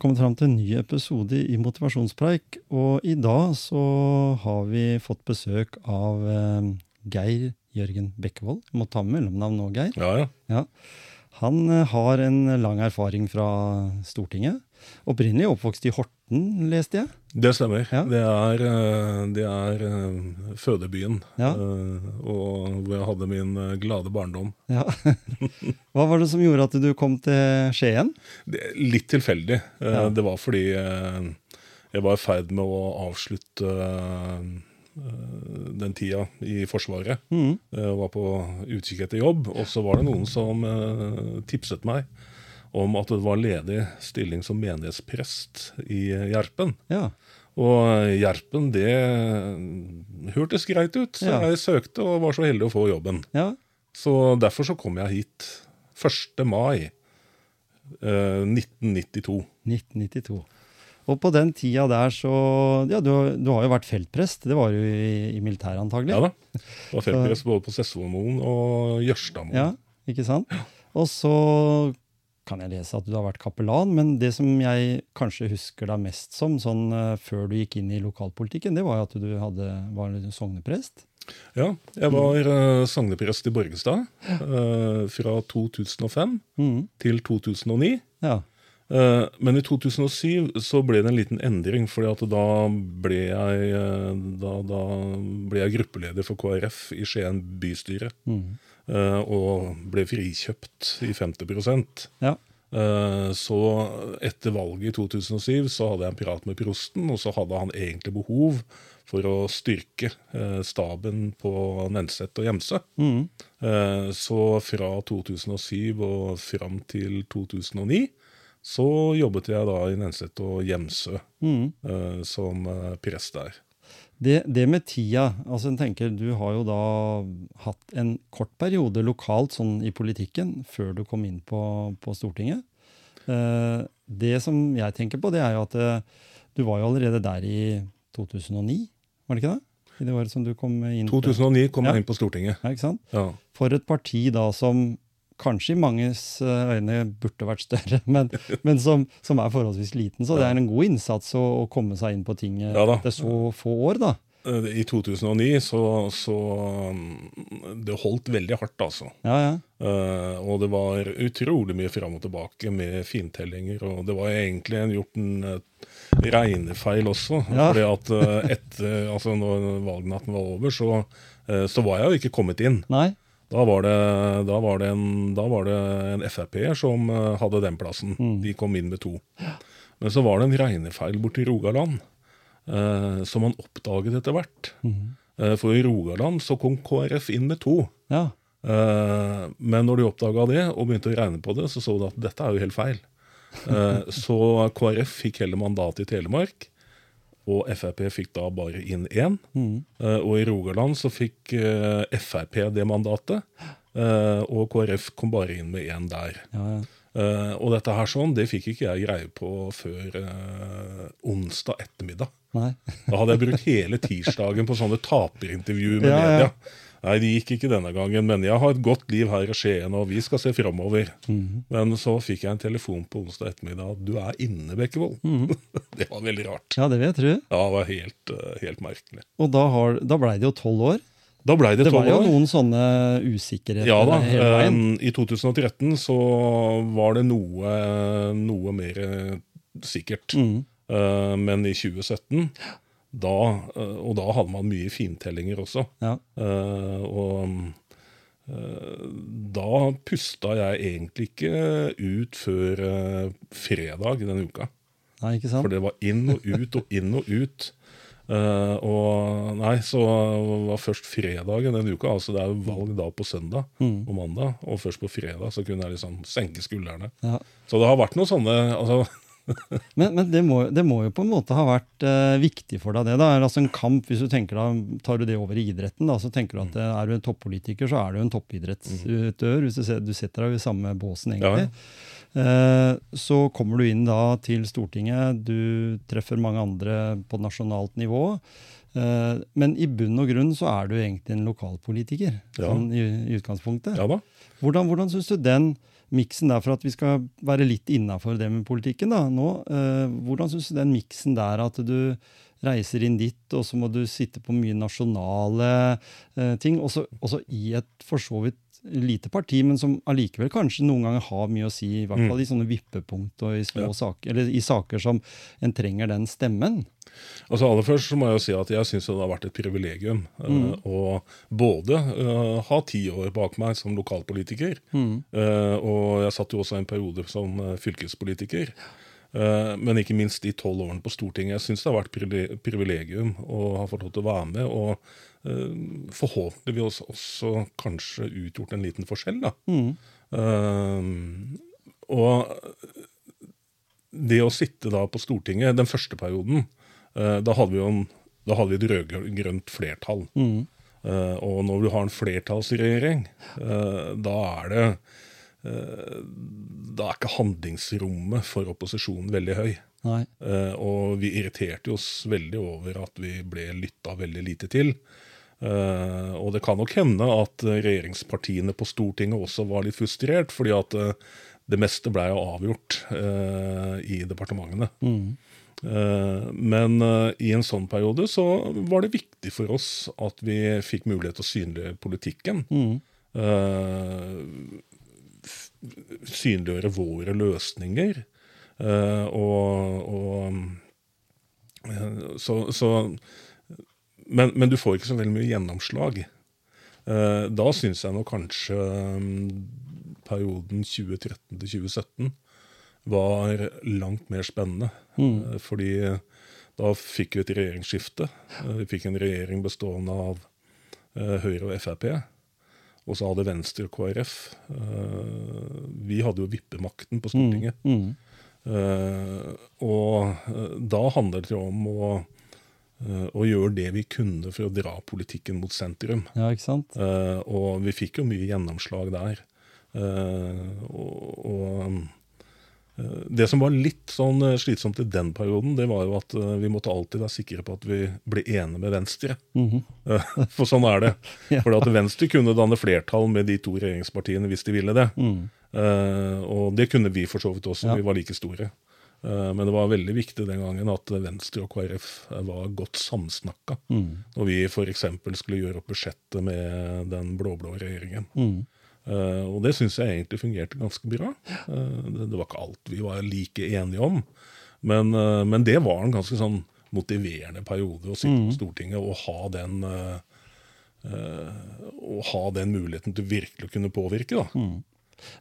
Kommet fram til en ny episode i Motivasjonspreik. Og i dag så har vi fått besøk av eh, Geir Jørgen Bekkevold. Må ta med mellomnavn nå, Geir. Ja, ja. Ja. Han eh, har en lang erfaring fra Stortinget. Opprinnelig oppvokst i Horten, leste jeg. Det stemmer. Ja. Det er, eh, det er eh, fødebyen. Ja. eh, Og hvor jeg hadde min glade barndom. Ja. Hva var det som gjorde at du kom til Skien? Det, litt tilfeldig. Det var fordi jeg var i ferd med å avslutte den tida i Forsvaret. Mm. Jeg var på utkikk etter jobb, og så var det noen som tipset meg om at det var ledig stilling som menighetsprest i Gjerpen. Ja. Og Gjerpen, det hørtes greit ut, så Ja. jeg søkte og var så heldig å få jobben. ja. Så derfor så kom jeg hit 1. mai eh, 1992. 1992. Og på den tida der så Ja, du, du har jo vært feltprest. Det var jo i, i militæret, antagelig. Ja da. Du var feltprest både på Sessvollmoen og Jørstadmoen. Ja, ikke sant? Og så kan jeg lese at du har vært kapellan, men det som jeg kanskje husker deg mest som, sånn eh, før du gikk inn i lokalpolitikken, det var at du hadde, var sogneprest. Ja, jeg var mm. sogneprest i Borgestad eh, fra 2005 mm. til 2009. Ja. Eh, Men i 2007 så ble det en liten endring, fordi da ble jeg, da, da ble jeg gruppeleder for KrF i Skien bystyre. Mhm. Eh, Og ble frikjøpt i 50 Ja. Eh, Så etter valget i 2007 så hadde jeg en prat med prosten, og så hadde han egentlig behov for å styrke eh, staben på Nenset og Gjemse. Mm. Eh, Så fra 2007 og fram til 2009 så jobbet jeg da i Nenset og Gjemse mm. som prest der. Det, det med tida, altså jeg tenker du har jo da hatt en kort periode lokalt sånn i politikken før du kom inn på, på Stortinget. Eh, det som jeg tenker på, det er jo at eh, du var jo allerede der i 2009, var det ikke det? I det året som du kom inn? 2009 kom Ja. jeg inn på Stortinget. Ja, ikke sant? Ja. For et parti da som kanskje i manges eh, øyne burde vært større, men, men som, som er forholdsvis liten. Så det er en god innsats å, å komme seg inn på tinget Ja etter så få år, da. Eh, I 2009 så, så mm, Det holdt veldig hardt, altså. Ja, ja. Uh, og det var utrolig mye fram og tilbake med fintellinger. Og det var egentlig en, gjort en regnefeil også. Ja. fordi at etter, altså når valgnatten var over, så, uh, så var jeg jo ikke kommet inn. Nei? Da var det, da var det, en, da var det en Frp-er som eh, hadde den plassen. De kom inn med to. Men så var det en regnefeil borti Rogaland, eh, som man oppdaget etter hvert. Eh, for i Rogaland så kom KrF inn med to. Ja. Eh, men når de oppdaga det og begynte å regne på det, så så de at dette er jo helt feil. Eh, så KrF fikk heller mandat i Telemark, og Frp fikk da bare inn én. Eh, og i Rogaland så fikk eh, Frp det mandatet, eh, og KrF kom bare inn med én der. ja, ja. Og dette her sånn, det fikk ikke jeg greie på før onsdag ettermiddag. Da hadde jeg brukt hele tirsdagen på sånne taperintervjuer med ja. media. Nei, det gikk ikke denne gangen, men jeg har et godt liv her i Skien, og vi skal se framover. Mhm. Men så fikk jeg en telefon på onsdag ettermiddag at du er inne, Bekkevold. Mhm. det var veldig rart. Ja, det vil jeg tro. Ja, det var helt, eh, helt merkelig. Og da, har, da blei det jo tolv år. Da ble det Det var jo år. noen sånne usikkerheter Ja da. hele veien. eh, I 2013 så var det noe, noe mer sikkert. Eh, Men i 2017, da, eh, og da hadde man mye fintellinger også. Ja. Uh, og uh, da pusta jeg egentlig ikke ut før uh, fredag denne uka. Nei, ikke sant? For det var inn og ut og inn og ut. Og nei, så var først fredagen denne uka. altså Det er jo valg da på søndag og mandag. Og først på fredag så kunne jeg liksom senke skuldrene. Ja. Så det har vært noen sånne altså, Men, men det, må, det må jo på en måte ha vært eh, viktig for deg, det. da. Altså en kamp, hvis du tenker da, Tar du det over i idretten, da, så tenker du at eh, er du en toppolitiker, så er du en toppidrettsutøver. hvis Du, ser, du setter deg i samme båsen, egentlig. Eh, så kommer du inn da til Stortinget, du treffer mange andre på nasjonalt nivå. Eh, men i bunn og grunn så er du egentlig en lokalpolitiker, Ja. sånn i, i utgangspunktet. ja da. Hvordan, hvordan syns du den miksen der, for at vi skal være litt innafor det med politikken da, nå, eh, hvordan syns du den miksen der at du reiser inn dit, og så må du sitte på mye nasjonale eh, ting, også, også i et for så vidt lite parti, men som allikevel kanskje noen ganger har mye å si, i hvert fall i sånne vippepunkt og i små Ja. saker, eller i saker som en trenger den stemmen. Altså Aller først så må jeg jo si at jeg syns det har vært et privilegium eh, å både uh, ha ti år bak meg som lokalpolitiker, eh, og jeg satt jo også en periode som fylkespolitiker. Men ikke minst de tolv årene på Stortinget. Jeg syns det har vært privile- privilegium å ha fått lov til å være med, og forhåpentligvis også kanskje utgjort en liten forskjell. da. Eh, og det å sitte da på Stortinget den første perioden, da hadde vi jo en, da hadde vi et rød-grønt flertall. Eh, og når du har en flertallsregjering, eh, da er det eh, Da er ikke handlingsrommet for opposisjonen veldig høy. Nei. Eh, og vi irriterte oss veldig over at vi ble lytta veldig lite til. Uh, og det kan nok hende at eh, regjeringspartiene på Stortinget også var litt frustrert, fordi at uh, det meste blei jo avgjort uh, i departementene. Eh, men eh, i en sånn periode så var det viktig for oss at vi fikk mulighet til å synliggjøre politikken. Mm. synliggjøre våre løsninger. Eh, og, og eh, så, så men, men du får ikke så veldig mye gjennomslag. Eh, da syns jeg nå kanskje mm, perioden 2013 til 2017 var langt mer spennende. Mm. fordi da fikk vi et regjeringsskifte. Eh, vi fikk en regjering bestående av eh, Høyre og Frp. Og så hadde Venstre og KrF. Eh, vi hadde jo vippemakten på Stortinget. Mm. Mm. og eh, da handlet det om å, eh, å gjøre det vi kunne for å dra politikken mot sentrum. Ja, ikke sant? Eh, og vi fikk jo mye gjennomslag der. Eh, og, og eh, det som var litt sånn eh, slitsomt i den perioden, det var jo at eh, vi måtte alltid være sikre på at vi ble enige med Venstre. Eh, For sånn er det. Ja. For at Venstre kunne danne flertall med de to regjeringspartiene hvis de ville det. Mm. Uh, og det kunne vi for så vidt også, Ja. vi var like store. Uh, men det var veldig viktig den gangen at Venstre og KrF var godt samsnakka. Mm. Når vi f.eks. skulle gjøre opp budsjettet med den blå-blå regjeringen. Mm. Eh, og det syns jeg egentlig fungerte ganske bra. Uh, det, det var ikke alt vi var like enige om, men, uh, men det var en ganske sånn motiverende periode å sitte Mm. på Stortinget og ha den å ha den muligheten til virkelig å kunne påvirke. da. Mm.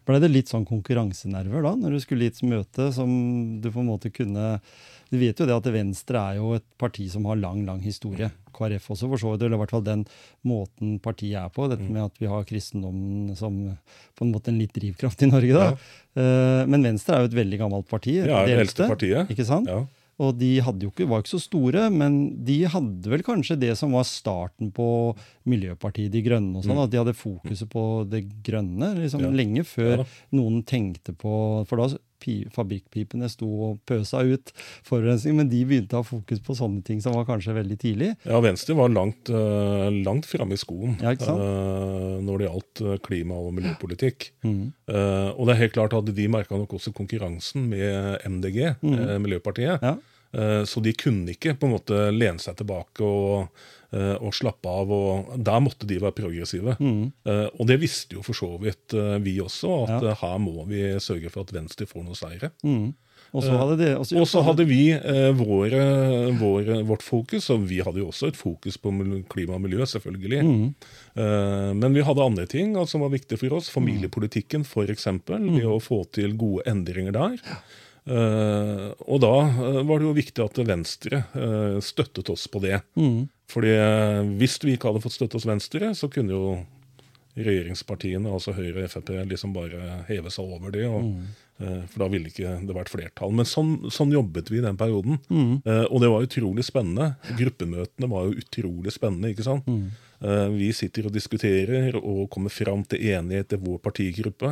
Ble det litt sånn konkurransenerver da, når du skulle i et møte som du på en måte kunne Du vet jo det at Venstre er jo et parti som har lang, lang historie. KrF også, for så vidt. Eller i hvert fall den måten partiet er på. Dette med at vi har kristendommen som på en måte en litt drivkraft i Norge. da. Ja. Men Venstre er jo et veldig gammelt parti. Det er det eldste partiet. Ikke sant? Ja. Og de hadde jo ikke, var ikke så store, men de hadde vel kanskje det som var starten på Miljøpartiet De Grønne. og sånn, At de hadde fokuset på det grønne liksom Mm. Ja. lenge før Ja noen tenkte på For da fabrikkpipene sto og pøsa ut forurensning, men de begynte å ha fokus på sånne ting som var kanskje veldig tidlig. Ja, Venstre var langt, uh, langt framme i skoen Ja, eh, når det gjaldt eh, klima- og miljøpolitikk. Mm. Eh, og det er helt klart at de merka nok også konkurransen med MDG, eh, Miljøpartiet. Mm. Ja. Eh, så de kunne ikke på en måte lene seg tilbake og, eh, og slappe av. og Der måtte de være progressive. Mm. Eh, og det visste jo for så vidt vi også, at Ja. her må vi sørge for at Venstre får noe seire. Mm. Og så hadde hadde vi eh, våre, våre, vårt fokus, og vi hadde jo også et fokus på klima og miljø, selvfølgelig. Mm. Eh, men vi hadde andre ting altså, som var viktige for oss. Familiepolitikken, f.eks. Mm. Ved å få til gode endringer der. Eh, og da eh, var det jo viktig at Venstre eh, støttet oss på det. Mm. Fordi hvis vi ikke hadde fått støtte hos Venstre, så kunne jo regjeringspartiene, altså Høyre og Frp, liksom bare heve seg over det. Og, eh, For da ville ikke det vært flertall. Men sånn, sånn jobbet vi i den perioden. Eh, og det var utrolig spennende. Gruppemøtene var jo utrolig spennende. ikke sant? Eh, Vi sitter og diskuterer og kommer fram til enighet i vår partigruppe.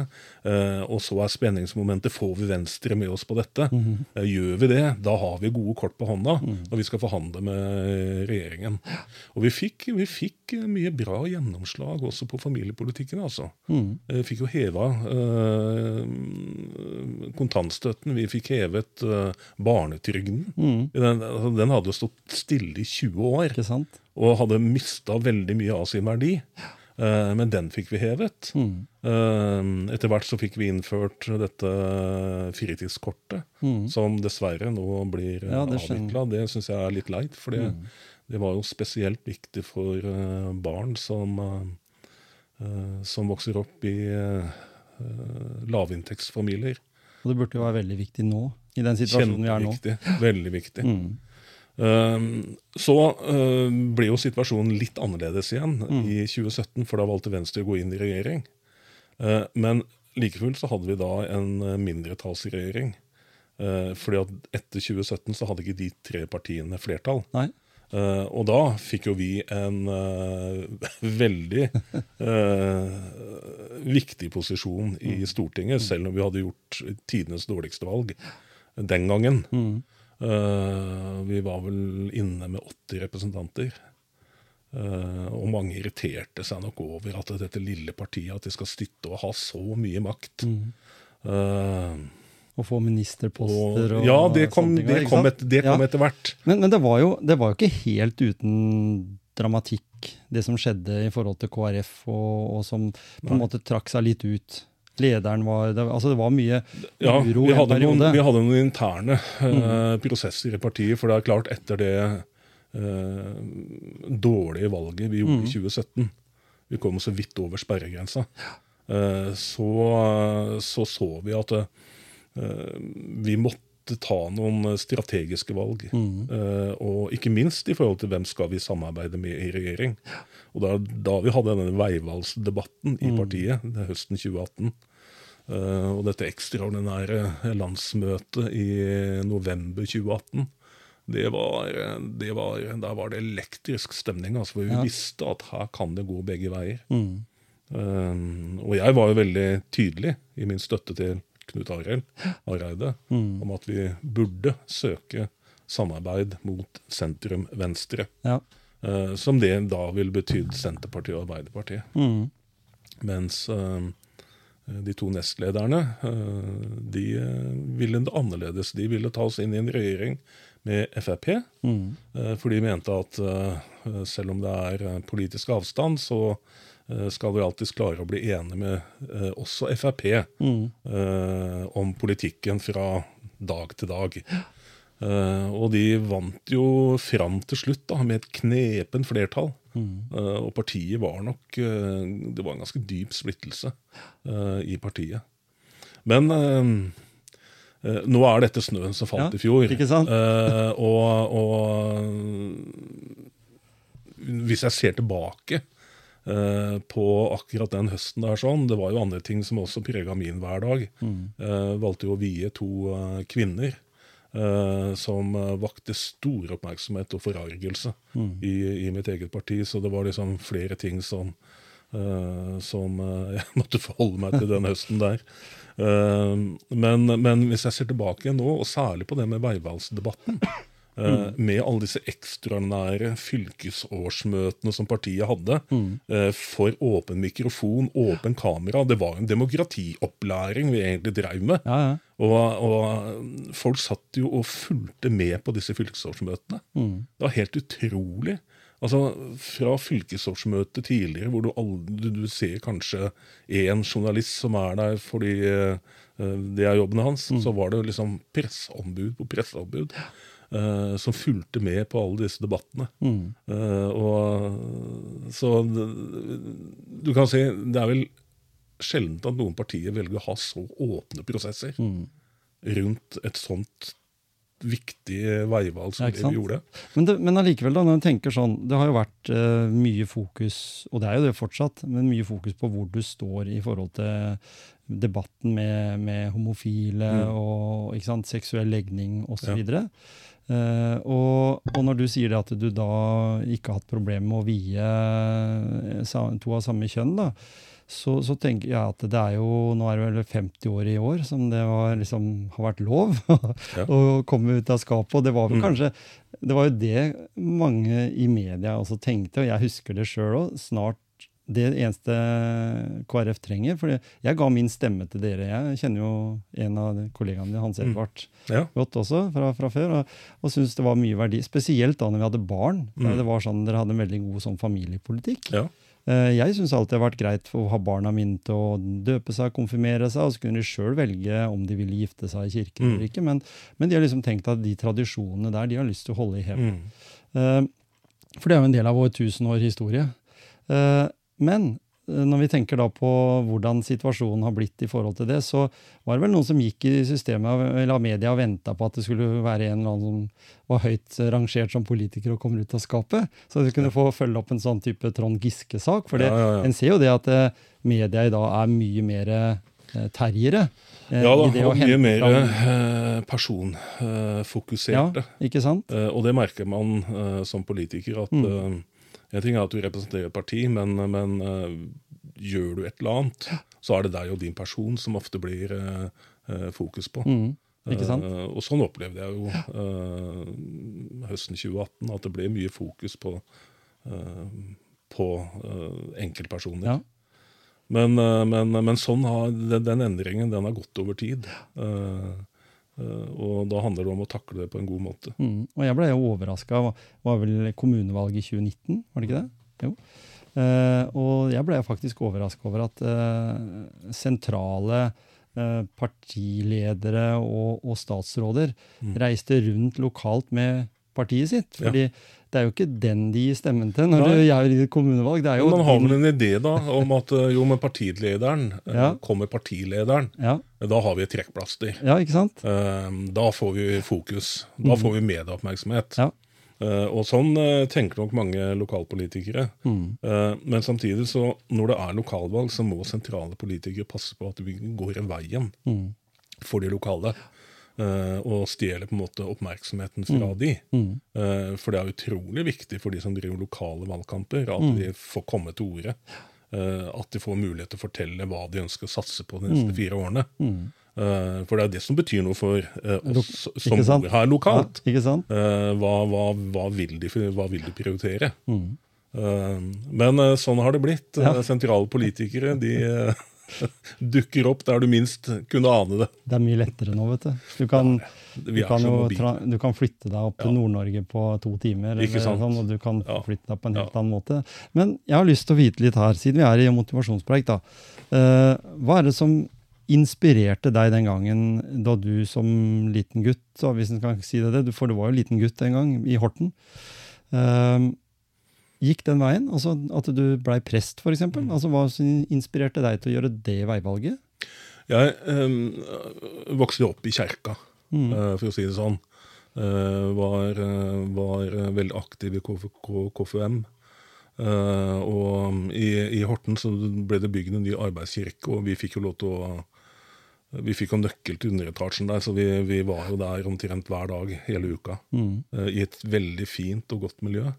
Eh, Og så er spenningsmomentet får vi Venstre med oss på dette. Eh, Gjør vi det, da har vi gode kort på hånda når vi skal forhandle med regjeringen. Og vi fikk, vi fikk eh, mye bra gjennomslag også på familiepolitikken. altså. Vi fikk jo heva eh, kontantstøtten, vi fikk hevet eh, barnetrygden. Den, altså, den hadde jo stått stille i 20 år Ikke sant? Og hadde mista veldig mye av sin verdi. Eh, men den fikk vi hevet. Mm. etter hvert så fikk vi innført dette fritidskortet, som dessverre nå blir uh, Ja, det avvikla. Det syns jeg er litt leit, for det, det var jo spesielt viktig for eh, barn som, eh, eh, som vokser opp i eh, eh, lavinntektsfamilier. Og det burde jo være veldig viktig nå, i den situasjonen vi er nå. Viktig. Veldig viktig. Mm. Um, så uh, ble jo situasjonen litt annerledes igjen i 2017, for da valgte Venstre å gå inn i regjering. Uh, men like fullt så hadde vi da en uh, mindretallsregjering. Fordi at etter 2017 så hadde ikke de tre partiene flertall. Nei. Uh, og da fikk jo vi en uh, veldig uh, viktig posisjon i Stortinget, selv om vi hadde gjort tidenes dårligste valg den gangen. Uh, vi var vel inne med 80 representanter. Uh, og mange irriterte seg nok over at dette lille partiet at de skal stytte og ha så mye makt. Uh, Å få ministerposter og ja, det kom, sånne ting, det kom, et, det kom Ja. etter hvert. Men, men det, var jo, det var jo ikke helt uten dramatikk, det som skjedde i forhold til KrF, og, og som på en Nei. måte trakk seg litt ut. Lederen var det, Altså, det var mye Ja, uro i en periode. noen, vi hadde noen interne uh, prosesser i partiet. For det er klart, etter det uh, dårlige valget vi gjorde i 2017 Vi kom så vidt over sperregrensa. Uh, så, så så vi at vi måtte ta noen strategiske valg. Eh, og ikke minst i forhold til hvem skal vi samarbeide med i regjering. Og da, da vi hadde denne veivalgsdebatten i partiet det er høsten 2018, eh, og dette ekstraordinære landsmøtet i november 2018 det var, det var, Der var det elektrisk stemning. Altså, for vi Ja. visste at her kan det gå begge veier. Mm. Um, og jeg var jo veldig tydelig i min støtte til Knut Arild Hareide Mm. om at vi burde søke samarbeid mot sentrum-venstre. Ja. Uh, som det da ville betydd Senterpartiet og Arbeiderpartiet. Mm. Mens uh, de to nestlederne uh, de uh, ville det annerledes. De ville ta oss inn i en regjering med Frp. Mm. For de mente at selv om det er politisk avstand, så skal vi alltids klare å bli enige med også Frp Mm. om politikken fra dag til dag. Uh, og de vant jo fram til slutt da, med et knepen flertall. Uh, og partiet var nok uh, Det var en ganske dyp splittelse i partiet. Men nå er dette snøen som falt Ja, i fjor. ikke sant? Og, og hvis jeg ser tilbake på akkurat den høsten der sånn, det var jo andre ting som også prega min hverdag. Eh, valgte jo å vie to kvinner eh, som eh, vakte stor oppmerksomhet og forargelse i, i mitt eget parti. Så det var liksom flere ting som, eh, som eh, jeg måtte forholde meg til den høsten der. Eh, men, men hvis jeg ser tilbake nå, og særlig på det med veivalgsdebatten, eh, med alle disse ekstraordinære fylkesårsmøtene som partiet hadde, Mm. for åpen mikrofon, åpen kamera Det var en demokratiopplæring vi egentlig drev med. Ja, ja. Og, og folk satt jo og fulgte med på disse fylkesårsmøtene. Det var helt utrolig. Altså, Fra fylkesårsmøtet tidligere, hvor du, aldri, du ser kanskje én journalist som er der fordi eh, det er jobben hans, så var det liksom presseombud på presseombud. Eh, som fulgte med på alle disse debattene. Eh, og Så du kan si det er vel sjelden at noen partier velger å ha så åpne prosesser. rundt et sånt viktig veivalg som Ja, det vi gjorde. Men, det, men allikevel, da, når en tenker sånn Det har jo vært uh, mye fokus, og det er jo det fortsatt, men mye fokus på hvor du står i forhold til debatten med, med homofile Mm. og sant, seksuell legning osv. Ja. Eh, og, og når du sier det at du da ikke har hatt problemer med å vie eh, to av samme kjønn, da, så, så tenker jeg at det er jo Nå er det vel 50 år i år som det var, liksom, har vært lov Ja. å komme ut av skapet. Og det var vel Mm. kanskje Det var jo det mange i media også tenkte, og jeg husker det sjøl òg. Snart det eneste KrF trenger. For jeg ga min stemme til dere. Jeg kjenner jo en av kollegaene dine, Hans Mm. Edvard, Ja. godt også fra, fra før, og, og syns det var mye verdi. Spesielt da når vi hadde barn. Mm. Det var sånn, Dere hadde en veldig god sånn familiepolitikk. Ja. Eh, Jeg syns alltid det har vært greit for å ha barna mine til å døpe seg, konfirmere seg, og så kunne de sjøl velge om de ville gifte seg i kirken Mm. eller ikke. Men, men de har liksom tenkt at de tradisjonene der, de har lyst til å holde i hevd. Mm. Eh, For det er jo en del av vår tusen år historie. Eh, Men eh, når vi tenker da på hvordan situasjonen har blitt i forhold til det, så var det vel noen som gikk i systemet eller media og venta på at det skulle være en eller annen som var høyt rangert som politiker og kommer ut av skapet. Så de kunne få følge opp en sånn type Trond Giske-sak. For det, Ja, ja, ja. en ser jo det at eh, media i dag er mye mer eh, terriere. eh, Ja da, og mye mer fram- Ja, personfokuserte. Ikke sant? Eh, og det merker man eh, som politiker. at Mm. En ting er at du representerer et parti, men, men uh, gjør du et eller annet, så er det deg og din person som ofte blir eh, fokus på. Mm, og sånn opplevde jeg jo høsten 2018, at det ble mye fokus på, på enkeltpersoner. Ja. Men, men, men sånn har, den, den endringen den har gått over tid. Eh, og da handler det om å takle det på en god måte. Mm. Og jeg ble jo overraska. Det var vel kommunevalget i 2019, var det ikke det? Jo. Eh, og jeg ble faktisk overraska over at eh, sentrale eh, partiledere og, og statsråder Mm. reiste rundt lokalt med partiet sitt. Ja. Det er jo ikke den de gir stemmen til når Nei. det er i kommunevalg. Det er jo Men man har vel en idé da om at eh, jo, med partilederen eh, Ja. kommer partilederen. ja, Da har vi et trekkplaster. ja, ikke sant? Eh, Da får vi fokus. Da Mm. får vi medieoppmerksomhet. Ja. Eh, Og sånn eh, tenker nok mange lokalpolitikere. Mm. Eh, Men samtidig, så når det er lokalvalg, så må sentrale politikere passe på at vi går i veien Mm. for de lokale. Eh, Og stjeler på en måte oppmerksomheten fra de. Mm. Eh, For det er utrolig viktig for de som driver lokale valgkamper, at Mm. de får komme til orde. Eh, At de får mulighet til å fortelle hva de ønsker å satse på de neste Mm. fire årene. Mm. For det er det som betyr noe for oss som bor her lokalt. Ja, Hva, hva, hva, vil de, hva vil de prioritere? Mm. Men sånn har det blitt. Ja. Sentrale politikere de dukker opp der du minst kunne ane det. Det er mye lettere nå, vet du. Du kan, du kan, jo du kan flytte deg opp til Nord-Norge på to timer, sånn, og du kan flytte deg på en helt annen måte. Men jeg har lyst til å vite litt her, siden vi er i motivasjonspreik, da. Eh, hva er det som inspirerte deg den gangen da du som liten gutt, hvis en kan si det, for du var jo liten gutt en gang, i Horten, eh, gikk den veien? Altså at du blei prest, f.eks.? Mm. Altså, hva inspirerte deg til å gjøre det veivalget? Jeg øh, vokste opp i kjerka, Mm. eh, for å si det sånn. Uh, var, eh, var veldig aktiv i KF, KFUM. Uh, og i, i Horten så ble det bygd en ny arbeidskirke, og vi fikk jo lov til å vi fikk jo nøkkel til underetasjen der, så vi, vi var jo der omtrent hver dag hele uka. Mm. Uh, I et veldig fint og godt miljø.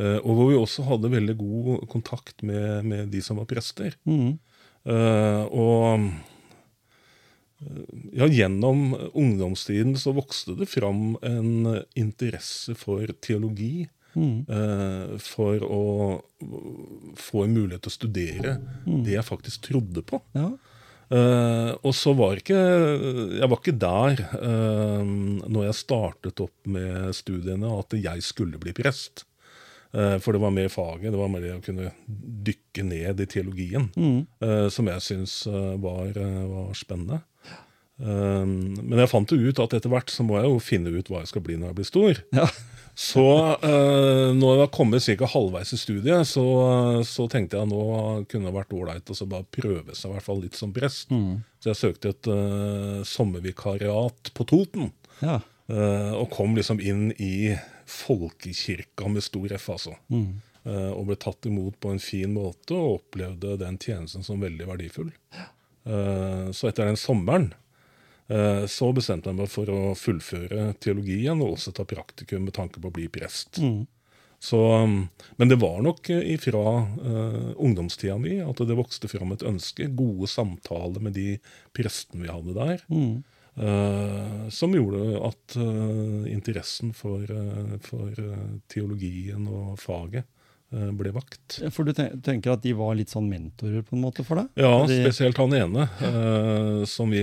Eh, og hvor vi også hadde veldig god kontakt med, med de som var prester. Mm. Eh, og eh, ja, gjennom ungdomstiden så vokste det fram en interesse for teologi. Mm. Uh, for å få en mulighet til å studere Mm. det jeg faktisk trodde på. Ja. Uh, og så var ikke Jeg var ikke der uh, når jeg startet opp med studiene, at jeg skulle bli prest. Eh, for det var mer faget, det var mer det å kunne dykke ned i teologien, Mm. eh, som jeg syns eh, var, var spennende. Eh, men jeg fant jo ut at etter hvert så må jeg jo finne ut hva jeg skal bli når jeg blir stor. Ja. Så når jeg var kommet ca. halvveis i studiet, så, så tenkte jeg nå kunne det vært ålreit å bare prøve seg i hvert fall litt som prest. Så jeg søkte et uh, sommervikariat på Toten. Ja. Eh, og kom liksom inn i folkekirka med stor F, altså. Eh, og ble tatt imot på en fin måte og opplevde den tjenesten som veldig verdifull. Eh, så etter den sommeren så bestemte jeg meg for å fullføre teologien og også ta praktikum med tanke på å bli prest. Så, um, men det var nok ifra uh, ungdomstida mi at det vokste fram et ønske. Gode samtaler med de prestene vi hadde der. eh, som gjorde at eh, interessen for, eh, for eh, teologien og faget eh, ble vakt. For du tenker at de var litt sånn mentorer på en måte for deg? Ja, De- spesielt han ene, eh, som vi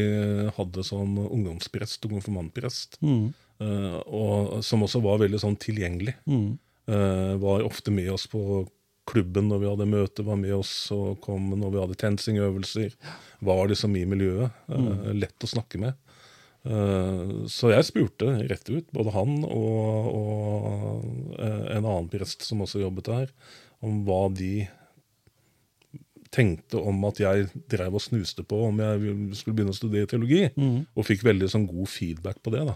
hadde som ungdomsprest og konfirmantprest. Mm. eh, og som også var veldig sånn tilgjengelig. Mm. Eh, var ofte med oss på klubben når vi hadde møte, var med oss og kom når vi hadde tensingøvelser. Var liksom i miljøet. Mm. Lett å snakke med. Eh, så jeg spurte rett ut, både han og, og eh, en annen prest som også jobbet der, om hva de tenkte om at jeg drev og snuste på om jeg skulle begynne å studere teologi. Og fikk veldig sånn god feedback på det. da.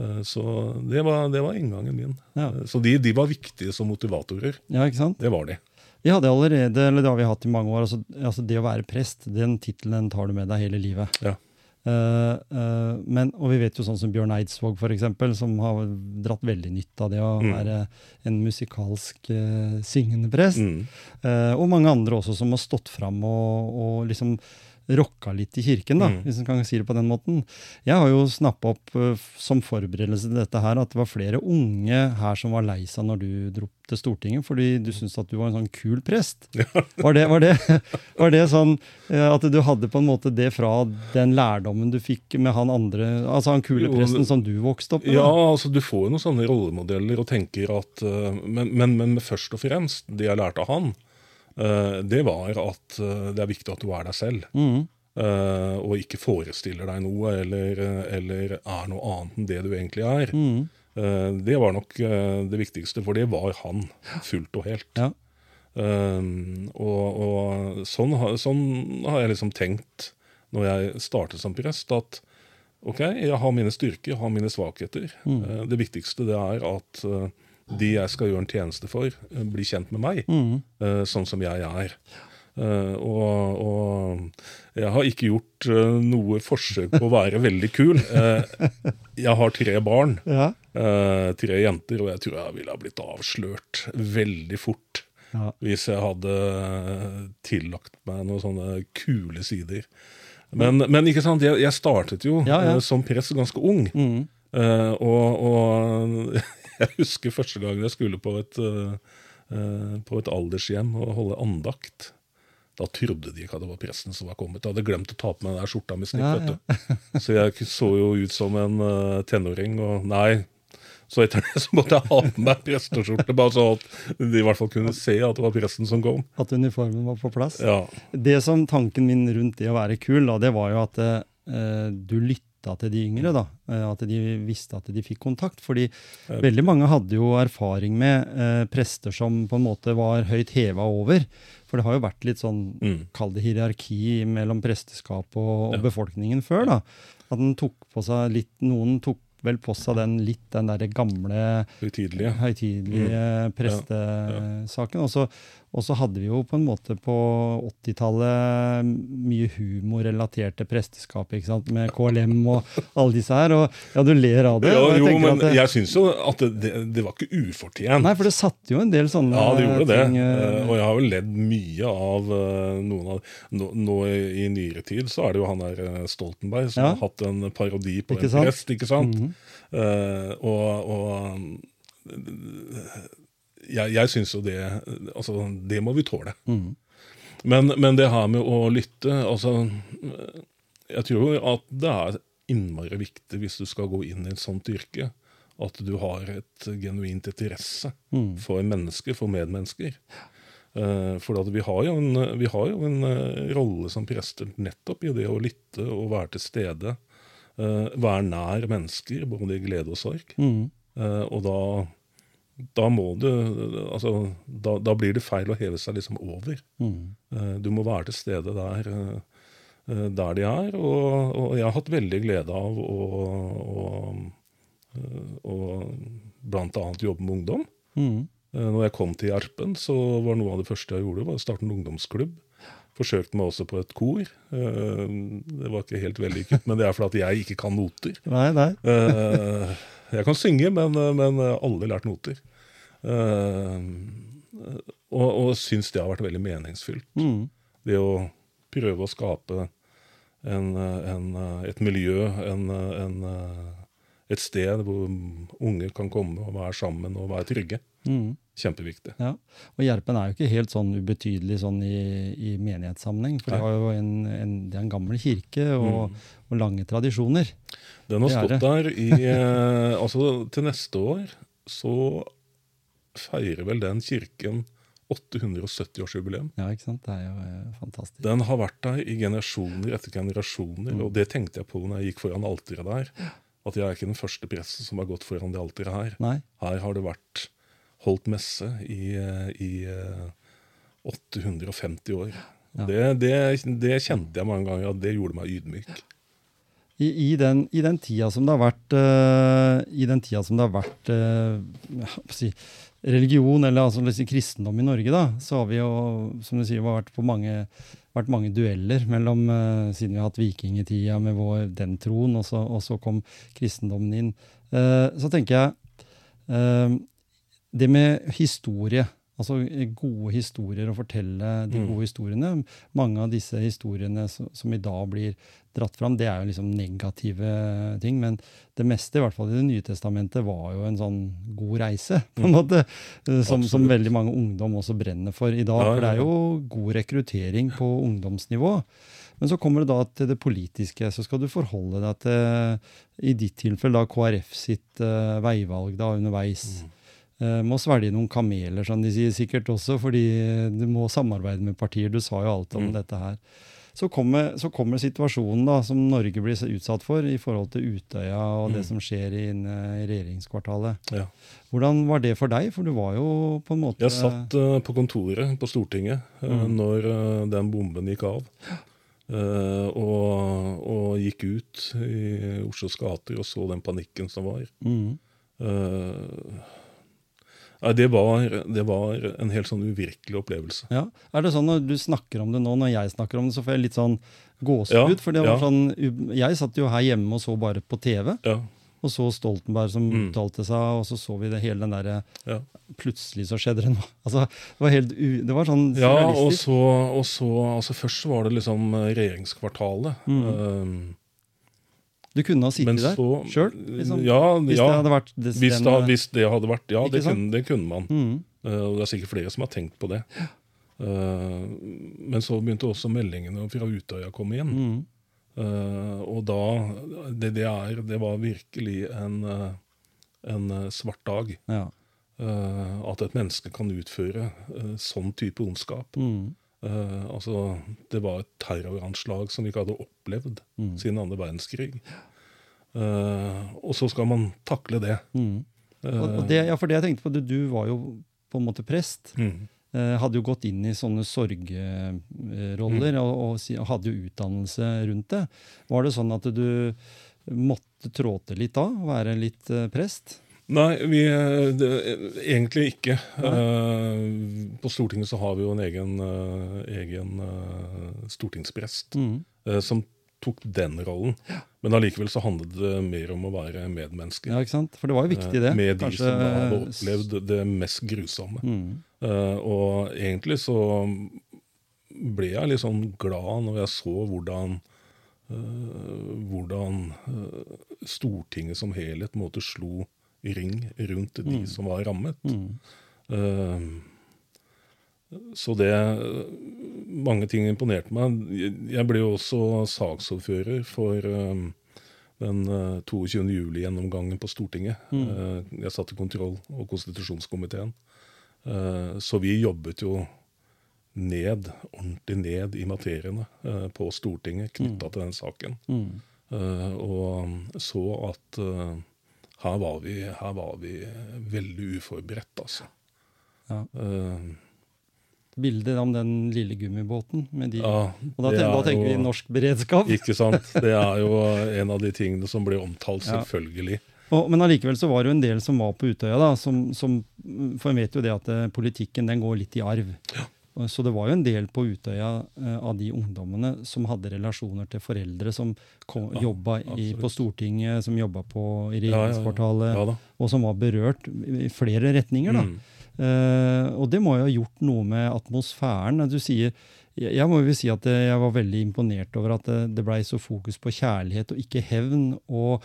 Eh, Så det var, det var inngangen min. Ja. Så de, de var viktige som motivatorer. Ja, ikke sant? Det var de. Vi hadde allerede, eller det har vi hatt i mange år, altså, altså det å være prest, den tittelen tar du med deg hele livet. Ja. Eh, eh, men, og vi vet jo sånn som Bjørn Eidsvåg, eksempel, som har dratt veldig nytte av det å Mm. være en musikalsk uh, syngende prest. Mm. Eh, og mange andre også som har stått fram og, og liksom rocka litt i kirken, da, Mm. hvis en kan si det på den måten. Jeg har jo snappa opp eh, som forberedelse til dette her at det var flere unge her som var lei seg når du dro til Stortinget, fordi du syntes at du var en sånn kul prest. Var, det, var, det, var det sånn eh, at du hadde på en måte det fra den lærdommen du fikk med han andre, altså han kule presten som du vokste opp med? Ja, da? altså du får jo noen sånne rollemodeller og tenker at eh, men, men, men først og fremst, det jeg lærte av han, det var at eh, det er viktig at du er deg selv. Mm. eh, og ikke forestiller deg noe, eller, eh, eller er noe annet enn det du egentlig er. Mm. Eh, det var nok eh, det viktigste, for det var han fullt og helt. Ja. Og og sånn, har- sånn har jeg liksom tenkt når jeg startet som prest, at ok, jeg har mine styrker, jeg har mine svakheter. Eh, det viktigste det er at eh, de jeg skal gjøre en tjeneste for, eh, blir kjent med meg, mm. eh, sånn som jeg er. Uh, og, og jeg har ikke gjort uh, noe forsøk på å være veldig kul. Uh, jeg har tre barn. Ja. Tre jenter, og jeg tror jeg ville ha blitt avslørt veldig fort Ja. hvis jeg hadde tillagt meg noen sånne kule sider. Men, men ikke sant, jeg, jeg startet jo Ja, som prest ganske ung. Mm. Og, og jeg husker første gang jeg skulle på et, eh, eh, på et aldershjem og holde andakt. Da trodde de ikke at det var presten som var kommet. Jeg hadde glemt å ta på meg den skjorta med snipp. Ja, ja. Så jeg så jo ut som en eh, tenåring. Og nei, så etter det så måtte jeg ha på meg presteskjorte, bare så at de i hvert fall kunne se at det var presten som kom. At uniformen var på plass? Ja, Det som Tanken min rundt det å være kul, da, det var jo at eh, du lytta til de yngre. da, eh, At de visste at de fikk kontakt. Fordi veldig mange hadde jo erfaring med eh, prester som på en måte var høyt heva over. For det har jo vært litt sånn, Mm. kall det hierarki mellom presteskap og, og Ja. befolkningen før. da, At den tok på seg litt, noen tok vel på seg den litt den derre gamle høytidelige. høytidelige prestesaken. Og så- Og så hadde vi jo på en måte på 80-tallet mye humor relatert til presteskapet, ikke sant? med KLM og alle disse her. Og ja, du ler av det. Ja, jo, jeg men det, jeg syns jo at det, det, var ikke ufortjent. Nei, for det satte jo en del sånne ting Ja, det gjorde det. ting det. Eh, Og jeg har jo ledd mye av eh, noen av Nå, nå i, nyere tid så er det jo han der eh, Stoltenberg som Ja. har hatt en parodi på Ikke en sant? prest, ikke sant? Mm -hmm. uh, og og jeg, jeg syns jo det Altså, det må vi tåle. Mm. Men, men det her med å lytte altså, Jeg tror jo at det er innmari viktig hvis du skal gå inn i et sånt yrke, at du har et genuint interesse mm. for mennesker, for medmennesker. Uh, For vi har jo en, vi har jo en eh, rolle som prester nettopp i det å lytte og være til stede. Uh, Være nær mennesker, både i glede og sorg. Mm. Uh, Og da da må du altså, da, da blir det feil å heve seg liksom over. Mm. Eh, Du må være til stede der, eh, eh, der de er. Og, og jeg har hatt veldig glede av å, å, å bl.a. jobbe med ungdom. Mm. Når jeg kom til Gjerpen, så var noe av det første jeg gjorde, var å starte en ungdomsklubb. Forsøkte meg også på et kor. Det var ikke helt vellykket, men det er fordi jeg ikke kan noter. Nei, nei. Eh, Jeg kan synge, men, men aldri lært noter. Uh, Og, og syns det har vært veldig meningsfylt. Mm. Det å prøve å skape en, en, et miljø, en, en, et sted hvor unge kan komme og være sammen og være trygge. Mm. Kjempeviktig. Ja, og Gjerpen er jo ikke helt sånn ubetydelig sånn i, i menighetssammenheng. For det, en, en, det er en gammel kirke og, Mm. og lange tradisjoner. Den har stått der i eh, Altså, til neste år så feirer vel den kirken 870-årsjubileum. Ja, ikke sant? Det er jo eh, fantastisk. Den har vært der i generasjoner etter generasjoner, Mm. og det tenkte jeg på når jeg gikk foran alteret der. At jeg er ikke den første presten som har gått foran det alteret her. Nei? Her har det vært holdt messe i, eh, i eh, 850 år. Ja. Det, det, det kjente jeg mange ganger, at det gjorde meg ydmyk. I, i, den, I den tida som det har vært uh, tida som det har vært å si, religion, eller altså liksom, kristendom i Norge, da, så har vi jo, som du sier, vært på mange, vært mange dueller mellom uh, Siden vi har hatt vikingtida med vår, den troen, og så, og så kom kristendommen inn. Så tenker jeg Det med historie, altså gode historier, å fortelle de Mm. gode historiene Mange av disse historiene som, som i dag blir dratt fram, det er jo liksom negative ting. Men det meste, i hvert fall i Det nye testamentet, var jo en sånn god reise, på en Mm. måte. eh, Som, som veldig mange ungdom også brenner for i dag. For det er jo god rekruttering på ungdomsnivå. Men så kommer det da til det politiske. Så skal du forholde deg til, i ditt tilfelle, da KrF sitt uh, veivalg da underveis. Eh, må svelge noen kameler, som de sier sikkert også, fordi du må samarbeide med partier. Du sa jo alt om Mm. dette her. Så kommer, så kommer situasjonen da, som Norge blir utsatt for i forhold til Utøya og det Mm. som skjer inne i regjeringskvartalet. Ja. Hvordan var det for deg? For du var jo på en måte Jeg satt uh, på kontoret på Stortinget eh, Mm. når uh, den bomben gikk av. Uh, og, og gikk ut i Oslos gater og så den panikken som var. mm, Eh, nei, det, var det var en helt sånn uvirkelig opplevelse. ja. Er det sånn når du snakker om det nå, når jeg snakker om det, så får jeg litt sånn gåsehud? Ja, for det var ja. sånn, Jeg satt jo her hjemme og så bare på TV. Ja, Og så Stoltenberg som Mm. uttalte seg, og så så vi det hele den derre ja. Plutselig så skjedde det noe. Altså, det var helt u, Det var sånn ja og surrealistisk. så, og så altså Først var det liksom regjeringskvartalet. Mm. Du kunne ha Eh, sittet der sjøl, liksom. Ja, hvis ja det vært det, hvis, den, det, hvis det hadde vært Ja, det kunne, det kunne man. mm, Uh, Og det er sikkert flere som har tenkt på det. Uh, Men så begynte også meldingene fra Utøya å komme inn. mm, Uh, Og da det, det, er, det var virkelig en, eh, en eh, svart dag. ja. Eh, At et menneske kan utføre eh, sånn type ondskap. Mm, Eh, altså, det var et terroranslag som vi ikke hadde opplevd mm, siden andre verdenskrig. Uh, og så skal man takle det. mm. Og, og det, ja, for det jeg tenkte på, du, du var jo på en måte prest. mm. Uh, hadde jo gått inn i sånne sorgroller og, og, og hadde jo utdannelse rundt det. Var det sånn at du måtte trå til litt da? Være litt prest? Nei, vi, det, egentlig ikke. Uh, på Stortinget så har vi jo en egen, uh, egen uh, stortingsprest Mm. som tok den rollen. Men allikevel så handlet det mer om å være medmenneske. Ja, ikke sant? For det var jo viktig, det. Med de Kanskje- som da hadde opplevd det mest grusomme. Mm. Og egentlig så ble jeg litt sånn glad når jeg så hvordan hvordan Stortinget som helhet måte slo ring rundt de Mm. som var rammet. Mm. Uh, så det Mange ting imponerte meg. Jeg- ble jo også saksordfører for eh, den uh, 22. juli-gjennomgangen på Stortinget. Mm. Uh, Jeg satt i kontroll- og konstitusjonskomiteen. Eh, Så vi jobbet jo ned, ordentlig ned i materiene eh, på Stortinget knytta til den saken. Mm. Eh, Og så at eh, her var vi, her var vi veldig uforberedt, altså. Ja. Uh, Bildet om den lille gummibåten. Med de, ja, og da, da tenker tenker vi norsk beredskap. Ikke sant? Det er jo en av de tingene som blir omtalt, Ja. selvfølgelig. Og, men allikevel så var det jo en del som var på Utøya, da, som, som For en vet jo det at eh, politikken den går litt i arv. Og Så det var jo en del på Utøya eh, av de ungdommene som hadde relasjoner til foreldre som kom, Ja, jobba i, på Stortinget, som jobba på i Ja, ja, ja. regjeringskvartalet, og som var berørt i flere retninger. Mm. Uh, og det må jo ha gjort noe med atmosfæren. Du sier, jeg, jeg må jo si at jeg var veldig imponert over at det, det blei så fokus på kjærlighet og ikke hevn. og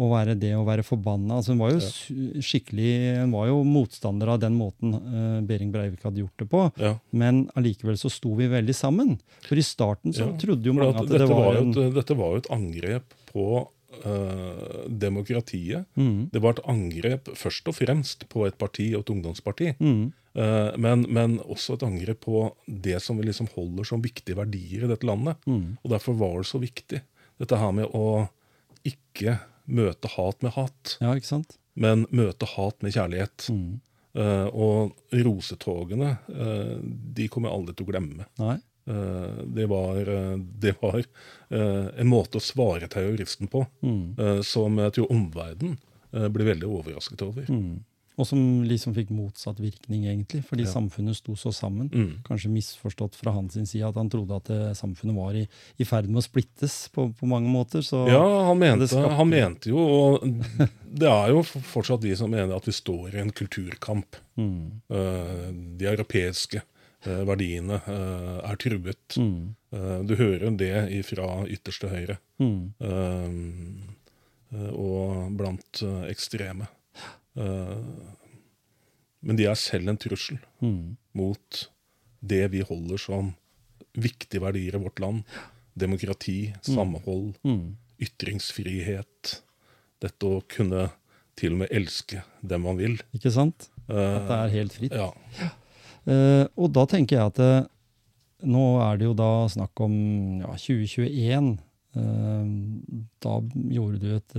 å være det å være forbanna. Altså, han var jo Ja. skikkelig, han var jo motstander av den måten uh, Behring Breivik hadde gjort det på. Ja. Men allikevel så sto vi veldig sammen. For i starten så Ja, trodde jo mange at at det var var en et, dette var jo et angrep på uh, demokratiet. mm, Det var et angrep først og fremst på et parti og et ungdomsparti. mm, Uh, men, men også et angrep på det som vi liksom holder som viktige verdier i dette landet. mm, Og derfor var det så viktig, dette her med å ikke møte hat med hat, Ja, ikke sant? men møte hat med kjærlighet. Mm, Uh, og rosetogene, uh, de kommer jeg aldri til å glemme. nei. Uh, det var, det var en måte å svare terroristen på Mm, som jeg tror omverdenen ble veldig overrasket over. mm. Og som liksom fikk motsatt virkning, egentlig, fordi Ja. samfunnet sto så sammen. Mm. Kanskje misforstått fra hans side at han trodde at det, samfunnet var i, i ferd med å splittes på, på mange måter. Så Ja, han mente, skapte- han mente jo Og det er jo fortsatt de som mener at vi står i en kulturkamp. mm, Uh, de europeiske uh, verdiene uh, er truet. mm, Eh, du hører det fra ytterste høyre. mm, eh, eh, og blant eh, ekstreme. Eh, men de er selv en trussel mm, mot det vi holder som viktige verdier i vårt land. Demokrati, samhold, mm. ytringsfrihet. Dette å kunne til og med elske dem man vil. Ikke sant? Eh, At det er helt fritt. ja. Uh, og da tenker jeg at uh, nå er det jo da snakk om ja, 2021. Uh, da gjorde du et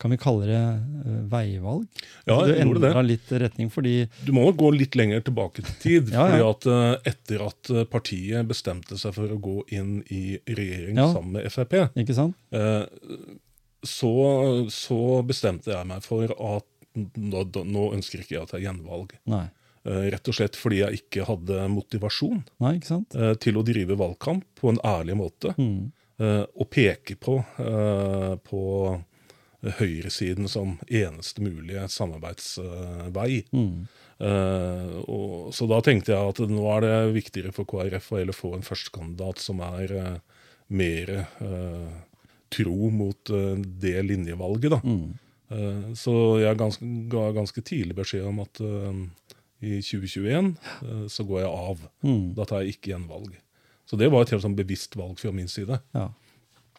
Kan vi kalle det uh, veivalg? ja, du jeg gjorde det. litt retning fordi Du må nok gå litt lenger tilbake til tid. Ja, ja. fordi at uh, Etter at eh, partiet bestemte seg for å gå inn i regjering Ja. sammen med Frp, Ikke sant? Uh, så, så bestemte jeg meg for at nå, nå ønsker ikke jeg å ta gjenvalg. Nei. Rett og slett fordi jeg ikke hadde motivasjon Nei, ikke sant? til å drive valgkamp på en ærlig måte. Mm. Og peke på, på høyresiden som eneste mulige samarbeidsvei. Mm. Uh, og, så da tenkte jeg at nå er det viktigere for KrF å få en førstekandidat som er uh, mer uh, tro mot eh, det linjevalget, da. Mm. Eh, så jeg ganske, ga ganske tidlig beskjed om at eh, i 2021 eh, så går jeg av. Mm. Da tar jeg ikke gjenvalg. Så det var et helt sånn bevisst valg fra min side. Ja.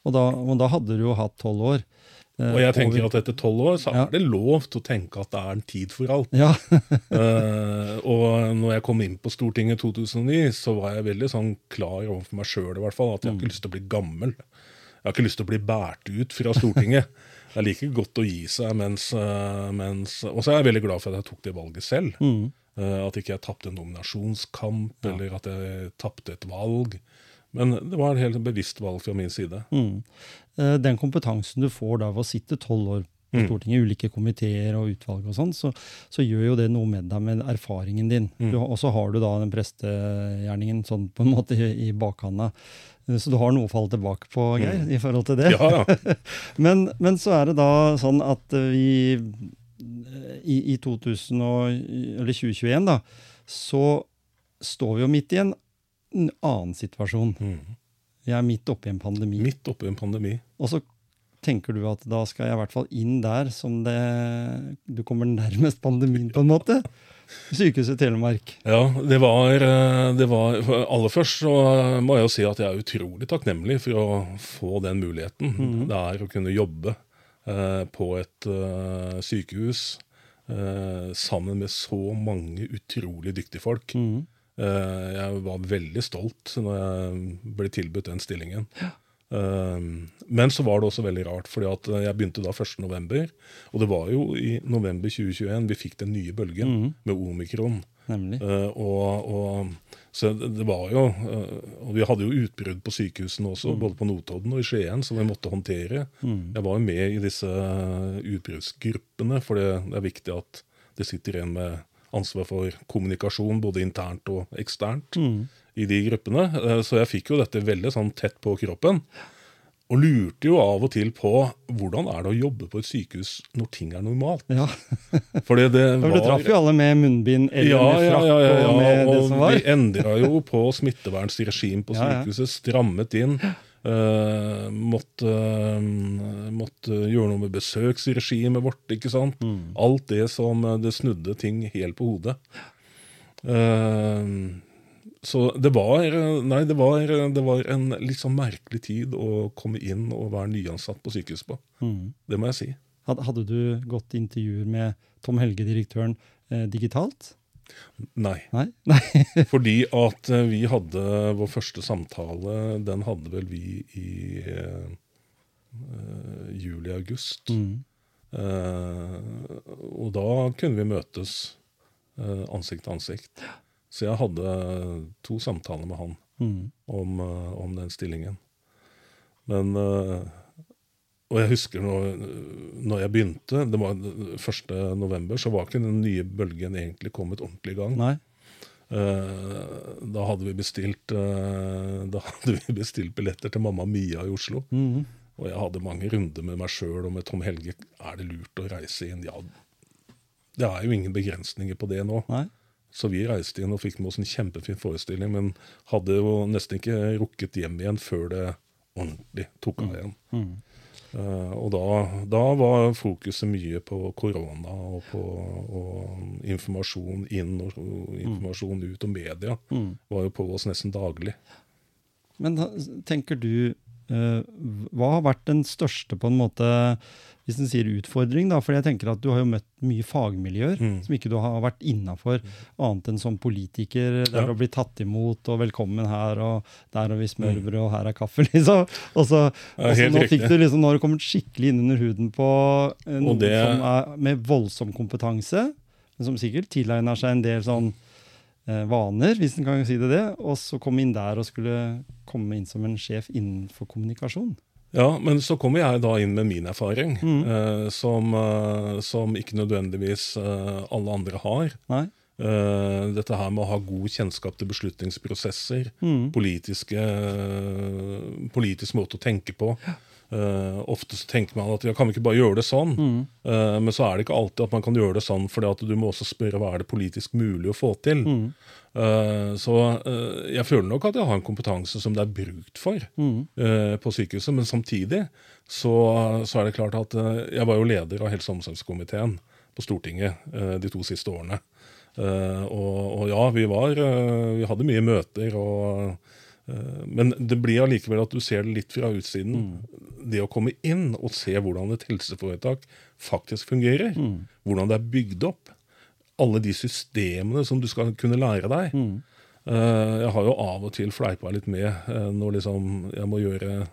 Og da, og da hadde du jo hatt tolv år. Eh, Og jeg tenker over- at etter tolv år så Ja. er det lov til å tenke at det er en tid for alt. Ja. uh, og når jeg kom inn på Stortinget i 2009, så var jeg veldig sånn klar overfor meg sjøl at jeg har ikke lyst til å bli gammel. Jeg har ikke lyst til å bli båret ut fra Stortinget. Det er like godt å gi seg mens, eh, mens Og så er jeg veldig glad for at jeg tok det valget selv. Mm. Eh, at ikke jeg tapte en nominasjonskamp, Ja. eller at jeg tapte et valg. Men det var et helt bevisst valg fra min side. Mm. Eh, Den kompetansen du får da ved å sitte tolv år på Mm. Stortinget, i ulike komiteer og utvalg og sånn, så, så gjør jo det noe med deg med erfaringen din. Mm. Og så har du da den prestegjerningen sånn på en måte i, i bakhanda. Eh, Så du har noe å falle tilbake på, Geir, i forhold til det. Mm. Ja, ja. Men, men så er det da sånn at eh, vi i, i 2000 og, eller 2021 da, så står vi jo midt i en n- annen situasjon. Mm. Jeg er midt oppi en pandemi. Midt oppi en pandemi. Og så tenker du at da skal jeg i hvert fall inn der som det Du kommer nærmest pandemien, på en måte. Sykehuset Telemark. Ja, det var, eh, det var Aller først så må jeg jo si at jeg er utrolig takknemlig for å få den muligheten. Det er å kunne jobbe eh, på et eh, sykehus eh, sammen med så mange utrolig dyktige folk. Mhm. Eh, jeg var veldig stolt når jeg ble tilbudt den stillingen. Ja. men så var det også veldig rart, fordi at jeg begynte da 1.11. Og det var jo i november 2021 vi fikk den nye bølgen mm. med omikron. Og, og, så det var jo Og vi hadde jo utbrudd på sykehusene også, både på Notodden og i Skien, som vi måtte håndtere. Mm. Jeg var jo med i disse utbruddsgruppene, for det, det er viktig at det sitter igjen med ansvar for kommunikasjon, både internt og eksternt, Mm. i de gruppene. Eh, Så jeg fikk jo dette veldig sånn tett på kroppen. Og lurte jo av og til på hvordan er det å jobbe på et sykehus når ting er normalt. Ja, Fordi det for Du var traff jo alle med munnbind eller ja, med ja, frakk ja, ja, ja. og med det som var. vi endra jo på smittevernsregimet på sykehuset. Strammet inn. Eh, måtte, eh, måtte gjøre noe med besøksregimet vårt. ikke sant? Mm. Alt det som eh, Det snudde ting helt på hodet. Så det var Nei, det var, det var en litt sånn merkelig tid å komme inn og være nyansatt på sykehus på. Mm. Det må jeg si. Hadde du gått intervjuer med Tom Helge, direktøren, eh, digitalt? Nei. Nei? Nei. Fordi at eh, vi hadde vår første samtale, den hadde vel vi i eh, juli-august. Mm. Eh, og da kunne vi møtes eh, ansikt til ansikt. Så jeg hadde to samtaler med han Mm. om, eh, om den stillingen. Men eh, Og jeg husker når, når jeg begynte, det var 1. november, så var ikke den nye bølgen egentlig kommet ordentlig i gang. Nei? Eh, da hadde vi bestilt eh, Da hadde vi bestilt billetter til Mamma Mia i Oslo. Mm. Og jeg hadde mange runder med meg sjøl og med Tom Helge. Er det lurt å reise inn? Ja, det er jo ingen begrensninger på det nå. Nei? Så vi reiste inn og fikk med oss en kjempefin forestilling, men hadde jo nesten ikke rukket hjem igjen før det ordentlig tok av igjen. Mm. Eh, og da, da var fokuset mye på korona og på og informasjon inn og, og informasjon ut, og media Mm. var jo på oss nesten daglig. Men da, tenker du eh, Hva har vært den største, på en måte, hvis en sier utfordring? da, For jeg tenker at du har jo møtt mye fagmiljøer Mm. som ikke du har vært innafor, annet enn som politiker. Der Ja. du bli tatt imot, og velkommen her, og der har vi smørbrød, og her er kaffe, liksom. Og så, Ja, nå fikk du liksom, nå har du kommet skikkelig inn under huden på eh, noen det- som er med voldsom kompetanse, men som sikkert tilegner seg en del sånn eh, vaner, hvis en kan si det det, og så komme inn der og skulle komme inn som en sjef innenfor kommunikasjon. Ja, men så kommer jeg da inn med min erfaring, Mm. eh, som, eh, som ikke nødvendigvis eh, alle andre har. Eh, dette her med å ha god kjennskap til beslutningsprosesser, Mm. politiske, eh, politisk måte å tenke på. Eh, ofte så tenker man at ja, kan vi ikke bare gjøre det sånn? Mm. Uh, men så er det ikke alltid at man kan gjøre det sånn, fordi du må også spørre hva er det politisk mulig å få til. Mm. Uh, så jeg føler nok at jeg har en kompetanse som det er brukt for Mm. på sykehuset, men samtidig så, så er det klart at jeg var jo leder av helse- og omsorgskomiteen på Stortinget de to siste årene. Og, og ja, vi var Vi hadde mye møter og Men det blir allikevel at du ser det litt fra utsiden. Det å komme inn og se hvordan et helseforetak faktisk fungerer. Mm. Hvordan det er bygd opp. Alle de systemene som du skal kunne lære deg. Mm. Eh, jeg har jo av og til fleipa litt med eh, når liksom jeg må gjøre, eh,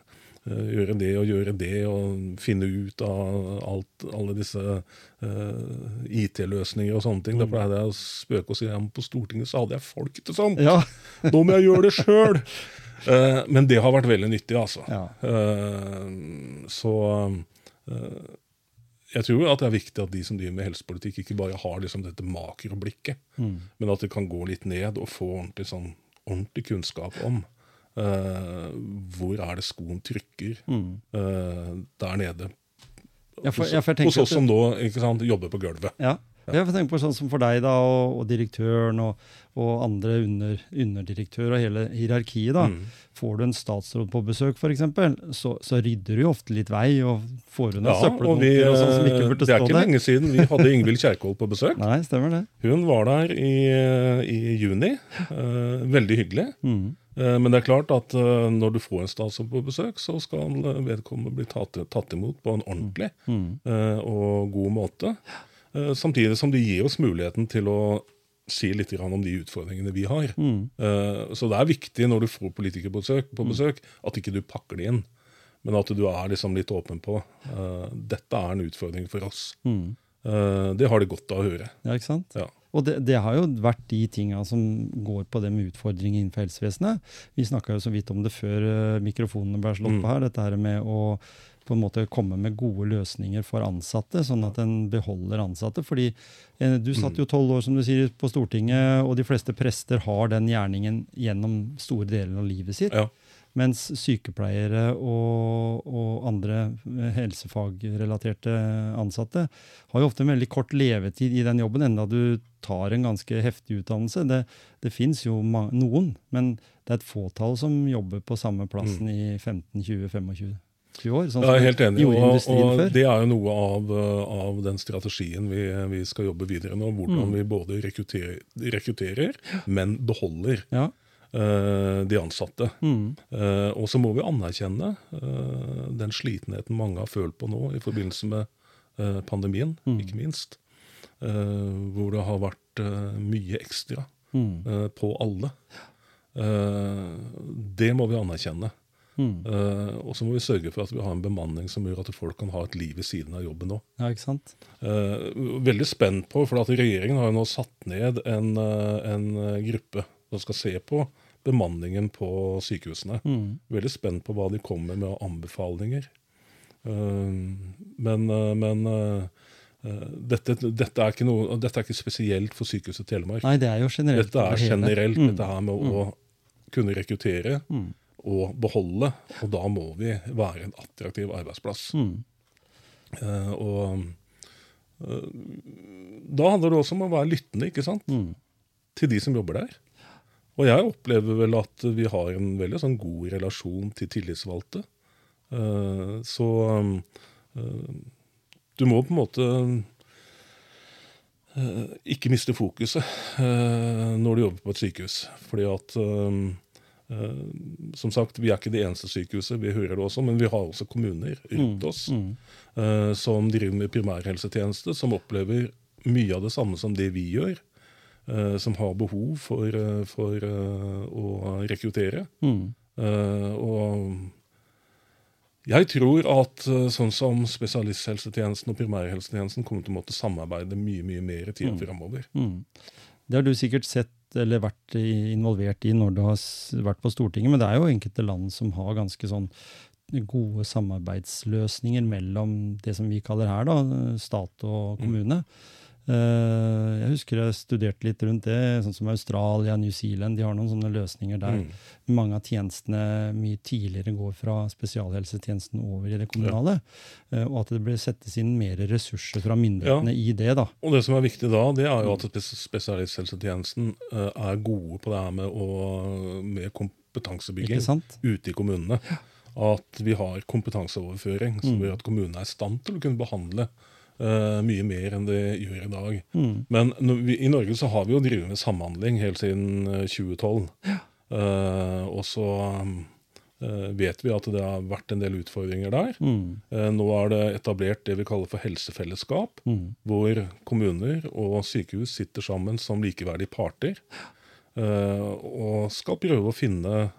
gjøre det og gjøre det, og finne ut av alt, alle disse uh, IT-løsninger og sånne ting. Da pleide jeg å spøke og si at på Stortinget så hadde jeg folk til sånt. Ja. Nå må jeg gjøre det sjøl! men det har vært veldig nyttig, altså. ja. Uh, så eh, jeg tror at det er viktig at de som driver med helsepolitikk, ikke bare har liksom dette makroblikket, Mm. men at det kan gå litt ned og få ordentlig, sånn, ordentlig kunnskap om eh, hvor er det skoen trykker Mm. uh, der nede. Ja, for- ja, for hos oss som nå sant, jobber på gulvet. Ja. Jeg tenker tenke på sånn som for deg da, og, og direktøren og, og andre under, underdirektør og hele hierarkiet. da. Mm. Får du en statsråd på besøk, f.eks., så, så rydder du jo ofte litt vei og får unna Ja, og og sånn som ikke eh, burde det er ikke der. lenge siden vi hadde Ingvild Kjerkol på besøk. Nei, stemmer det. Hun var der i, i juni. Uh, veldig hyggelig. Mm. Eh, Men det er klart at eh, når du får en statsråd på besøk, så skal vedkommende bli tatt, tatt imot på en ordentlig Mm. eh, og god måte. Samtidig som det gir oss muligheten til å si litt om de utfordringene vi har. Mm. Så det er viktig når du får politikere på besøk, på besøk at ikke du pakker det inn. Men at du er liksom litt åpen på uh, dette er en utfordring for oss. Mm. Det har de godt av å høre. Ja, ikke sant? Ja. Og det, det, har jo vært de tinga som går på det med utfordringer innenfor helsevesenet. Vi snakka jo så vidt om det før uh, mikrofonene ble slått Mm. på her. Dette her med å på en måte komme med gode løsninger for ansatte, sånn at en beholder ansatte. Fordi eh, du satt Mm. jo tolv år som du sier, på Stortinget, og de fleste prester har den gjerningen gjennom store deler av livet sitt. Ja. Mens sykepleiere og, og andre helsefagrelaterte ansatte har jo ofte en veldig kort levetid i den jobben, enda du tar en ganske heftig utdannelse. Det, det fins jo noen, men det er et fåtall som jobber på samme plassen i 15-20-25 år. Sånn Mm. Jeg er helt enig. Og, og det er jo noe av, av den strategien vi, vi skal jobbe videre nå. Hvordan Mm. vi både rekrutterer, rekrutterer men beholder Ja. Uh, de ansatte. Mm. Uh, og så må vi anerkjenne uh, den slitenheten mange har følt på nå i forbindelse med pandemien, Mm. ikke minst. Hvor det har vært mye ekstra Mm. på alle. Det må vi anerkjenne. Mm. Og så må vi sørge for at vi har en bemanning som gjør at folk kan ha et liv ved siden av jobben òg. Ja. Veldig spent på, for at regjeringen har jo nå satt ned en, en gruppe som skal se på bemanningen på sykehusene. Mm. Veldig spent på hva de kommer med av anbefalinger. Uh, men uh, men uh, uh, dette, dette, er ikke noe, dette er ikke spesielt for Sykehuset Telemark. Nei, det er jo generelt. Dette er generelt, Mm. dette her med å kunne rekruttere Mm. og beholde. Og da må vi være en attraktiv arbeidsplass. Mm. Eh, og uh, da handler det også om å være lyttende ikke sant? Mm. til de som jobber der. Og jeg opplever vel at vi har en veldig sånn god relasjon til tillitsvalgte. Eh, så eh, du må på en måte eh, ikke miste fokuset når du jobber på et sykehus. Fordi at Som sagt, vi er ikke det eneste sykehuset, vi hører det også, men vi har også kommuner rundt oss Mm. som driver med primærhelsetjeneste, som opplever mye av det samme som det vi gjør. Eh, som har behov for, eh, for eh, å rekruttere. Mm. Og jeg tror at sånn som spesialisthelsetjenesten og primærhelsetjenesten kommer til å måtte samarbeide mye mye mer i tida Mm. framover. Mm. Det har du sikkert sett eller vært involvert i når du har vært på Stortinget, men det er jo enkelte land som har ganske sånn gode samarbeidsløsninger mellom det som vi kaller her, da, stat og kommune. Eh, Jeg husker jeg studerte litt rundt det, sånn som Australia, New Zealand. De har noen sånne løsninger der. Mm. Mange av tjenestene mye tidligere går fra spesialhelsetjenesten over i det kommunale. Ja. Og at det blir settes inn mer ressurser fra myndighetene i det. da. Og det som er viktig da, det er jo at spes- spesialisthelsetjenesten eh, er gode på det her med, å, med kompetansebygging ute i kommunene. At vi har kompetanseoverføring som Mm. gjør at kommunene er i stand til å kunne behandle eh, mye mer enn det gjør i dag. Mm. Men når vi, i Norge så har vi jo drevet med samhandling helt siden eh, 2012. Uh, og så uh, vet vi at det har vært en del utfordringer der. Mm. Nå er det etablert det vi kaller for helsefellesskap Mm. hvor kommuner og sykehus sitter sammen som likeverdige parter. og skal prøve å finne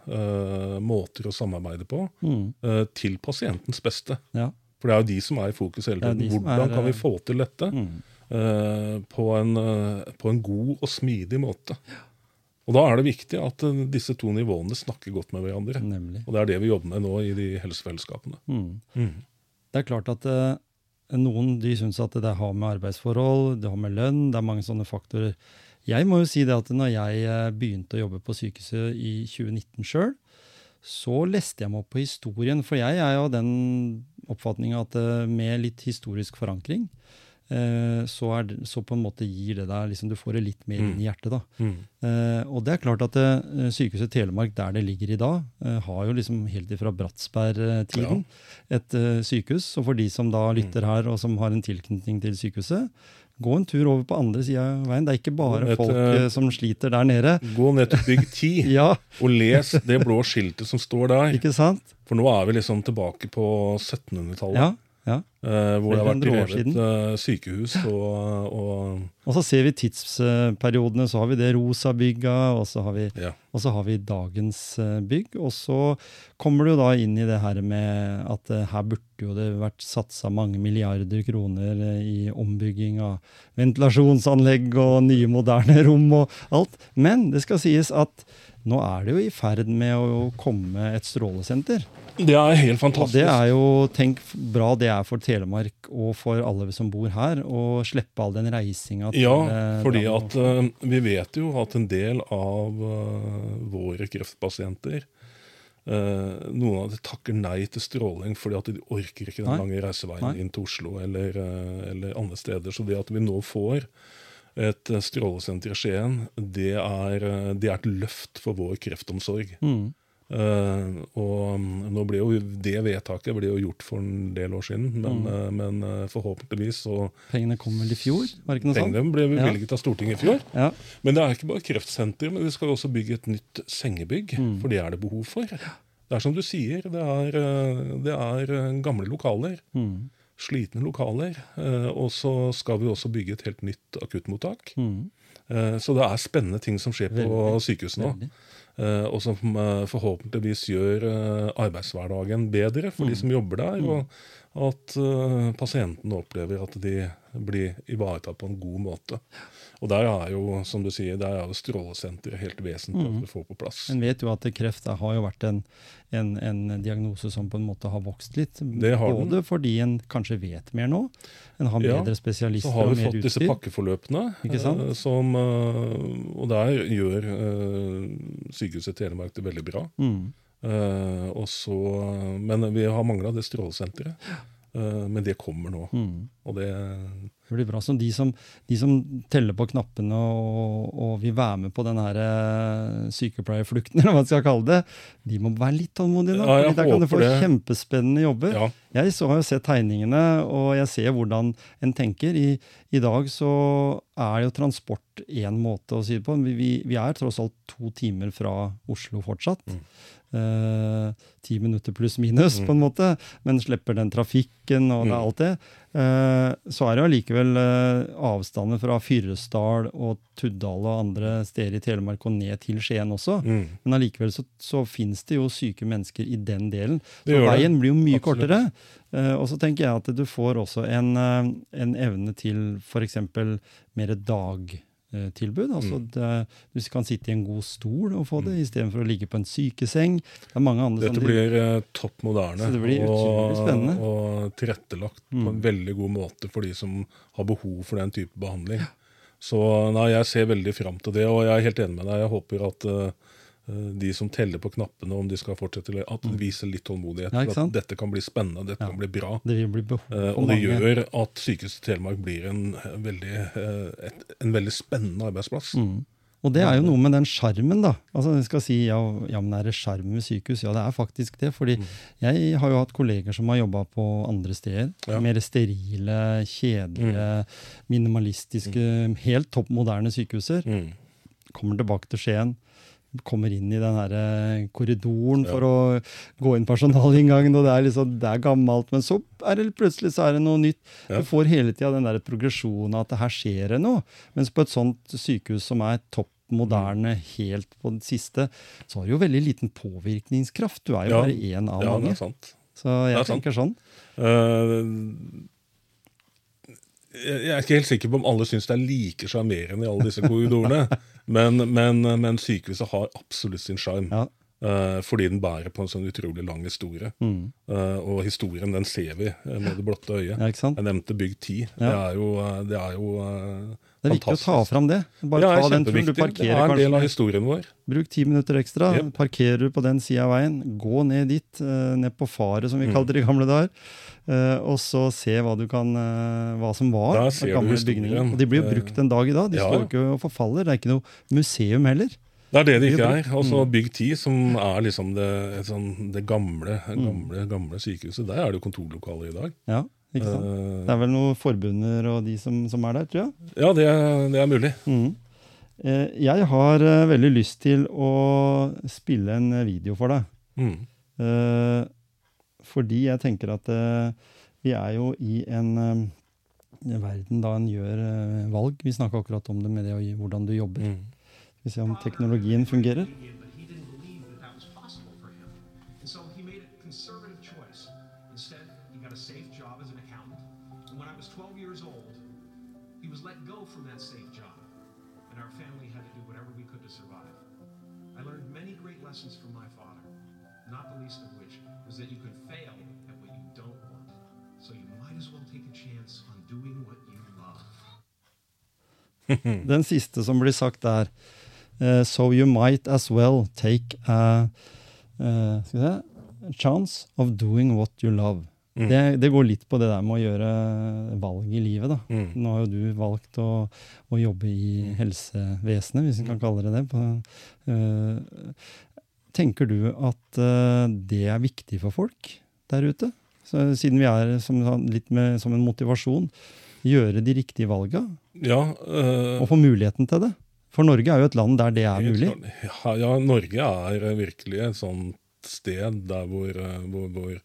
måter å samarbeide på Mm. til pasientens beste. Ja. For det er jo de som er i fokus hele tiden. Hvordan er, kan vi eh, få til dette Mm. uh, på, en, uh, på en god og smidig måte? Og Da er det viktig at uh, disse to nivåene snakker godt med hverandre. Nemlig. Og det er det vi jobber med nå i de helsefellesskapene. Mm. Mm. Det er klart at noen de syns at det har med arbeidsforhold, det har med lønn, det er mange sånne faktorer. Jeg må jo si det at når jeg begynte å jobbe på sykehuset i 2019 sjøl, så leste jeg meg opp på historien. For jeg er jo av den oppfatninga at eh, med litt historisk forankring, så, er så på en måte gir det deg liksom, Du får det litt mer inn i hjertet, da. Mm. Eh, og det er klart at eh, Sykehuset Telemark, der det ligger i dag, eh, har jo liksom helt ifra Bratsberg-tiden et eh, sykehus. Og for de som da lytter her, og som har en tilknytning til sykehuset, gå en tur over på andre sida av veien. Det er ikke bare ned, folk eh, eh, som sliter der nede. Gå ned til bygg 10 Ja, og les det blå skiltet som står der. ikke sant? For nå er vi liksom tilbake på 1700-tallet. Ja, Ja. eh, hvor det har vært 100 år drevet eh, sykehus og, og Og så ser vi tidsperiodene. Så har vi det rosa bygga, og så har vi, ja. har vi dagens eh, bygg. Og så kommer du da inn i det her med at her burde jo det vært satsa mange milliarder kroner i ombygging av ventilasjonsanlegg og nye, moderne rom og alt. Men det skal sies at nå er det jo i ferd med å komme et strålesenter. Det er helt Og fantastisk. det er jo, tenk bra det er for Telemark og for alle som bor her, å slippe all den reisinga Ja, eh, fordi at eh, vi vet jo at en del av eh, våre kreftpasienter Noen av dem takker nei til stråling fordi at de orker ikke den lange reiseveien Nei. inn til Oslo eller, eller andre steder. Så det at vi nå får et strålesenter i Skien, det er, eh, det er et løft for vår kreftomsorg. Mm. Uh, og mm, ble jo det vedtaket ble jo gjort for en del år siden, men, Mm. uh, men uh, forhåpentligvis så Pengene kom vel i fjor? Var det ikke noe? Pengene ble bevilget av Stortinget i fjor. Ja. Men det er ikke bare kreftsenter, men vi skal også bygge et nytt sengebygg. Mm. For det er det behov for. Det er som du sier, det er, det er gamle lokaler. Mm. Slitne lokaler. eh, Og så skal vi også bygge et helt nytt akuttmottak. Mm. Eh, Så det er spennende ting som skjer på Veldig. sykehusene nå. Veldig. eh, Og som forhåpentligvis gjør arbeidshverdagen bedre for de som jobber der. Og at pasientene opplever at de blir ivaretatt på en god måte. Og der er jo, som du sier, der er jo strålesenteret helt vesentlig at vi får på plass. En vet jo at kreft har jo vært en, en, en diagnose som på en måte har vokst litt. Det har den. Både fordi en kanskje vet mer nå, en har Ja, bedre spesialister Så har vi fått disse pakkeforløpene. Eh, Som, eh, og der gjør eh, Sykehuset Telemark det veldig bra. Mm. Eh, også, men vi har mangla det strålesenteret. Eh, men det kommer nå. Mm. Og det Det blir bra. Så de som, de som teller på knappene og, og vil være med på den her eh, sykepleierflukten, eller hva man skal kalle det, de må være litt tålmodige nå. Ja, der kan du få det. kjempespennende jobber. Ja. Jeg så har jo sett tegningene, og jeg ser hvordan en tenker. I, I dag så er jo transport én måte å si det på. Vi, vi, vi er tross alt to timer fra Oslo fortsatt. Mm. Eh, Ti minutter pluss minus, Mm. på en måte. Men slipper den trafikken og det Mm. alt det. Eh, så er det allikevel eh, avstander fra Fyresdal og Tuddal og andre steder i Telemark og ned til Skien også. Mm. Men allikevel så, så fins det jo syke mennesker i den delen. Så det. veien blir jo mye Absolutt. kortere. Eh, og så tenker jeg at du får også en, eh, en evne til f.eks. mer dagtilbud. Altså Mm. det, du kan sitte i en god stol og få det, istedenfor å ligge på en sykeseng. Det er mange andre Dette blir eh, topp moderne Så det blir og, og tilrettelagt på en Mm. veldig god måte for de som har behov for den type behandling. Så nei, jeg ser veldig fram til det, og jeg er helt enig med deg. Jeg håper at eh, de som teller på knappene, om de skal fortsette, eller at de viser litt tålmodighet. Mm. Ja, for at dette kan bli spennende, dette Ja. kan bli bra. det bli Eh, og det gjør at Sykehuset Telemark blir en, eh, veldig, eh, et, en veldig spennende arbeidsplass. Mm. Og det er jo noe med den skjermen, da. Altså, jeg skal si, ja, ja, men er det sjarm ved sykehus? Ja, det er faktisk det. fordi Mm. jeg har jo hatt kolleger som har jobba på andre steder. Ja. Mer sterile, kjedelige, minimalistiske, helt topp moderne sykehuser. Mm. Kommer tilbake til Skien. Kommer inn i den her eh, korridoren Ja. for å gå inn personalinngangen, og det er liksom, det er gammelt. Men så er det plutselig så er det noe nytt. Ja. Du får hele tida den der progresjonen at det her skjer det noe. Mens på et sånt sykehus som er topp moderne, helt på det siste, så har du jo veldig liten påvirkningskraft. Du er jo Ja. bare én av Ja, det mange. er sant. Så jeg Det er sant. tenker sånn. Uh, jeg er ikke helt sikker på om alle syns det er like sjarmerende i alle disse korridorene. men, men, men sykehuset har absolutt sin sjarm. Ja. Uh, fordi den bærer på en sånn utrolig lang historie. Mm. Uh, og historien den ser vi eh, med det blotte øyet. ja? Jeg nevnte Bygg 10. Det er jo, det er jo eh, Det er viktig å ta fantastisk. fram det. Bare Ja, ta den turen. Du parkerer Det er en del av historien vår. Bruk ti minutter ekstra. Yep. Parkerer du på den sida av veien. Gå ned dit, eh, ned på faret, som vi Mm. kalte det i gamle dager. eh, og så se hva, du kan, eh, hva som var av gamle bygninger. Og de blir jo brukt en dag i dag. De ja, står ikke og forfaller. Det er ikke noe museum heller. Det er det det ikke er. Og så Mm. Bygg 10, som er liksom det, sånn, det gamle, gamle, gamle sykehuset. Der er det jo kontorlokaler i dag. Ja, ikke sant? Uh, Det er vel noen forbunder og de som, som er der, tror jeg. ja, det, er- det er mulig. Mm. Eh, Jeg har eh, veldig lyst til å spille en video for deg. Mm. Eh, fordi jeg tenker at eh, Vi er jo i en eh, verden da en gjør valg. Vi snakka akkurat om det med det og hvordan du jobber. Mm. Skal vi se om teknologien fungerer. Den siste som blir sagt der uh, So you might as well take a, uh, skal se, chance of doing what you love. Mm. Det, det går litt på det der med å gjøre valg i livet. da. Mm. Nå har jo du valgt å, å jobbe i helsevesenet, hvis vi kan kalle det det. På, uh, tenker du at uh, det er viktig for folk der ute? Så, siden vi er som, litt med, som en motivasjon, gjøre de riktige valga? Ja, øh, og få muligheten til det. For Norge er jo et land der det er mulig. Ja, ja, Norge er eh, virkelig et sånt sted der hvor, eh, hvor, hvor øh,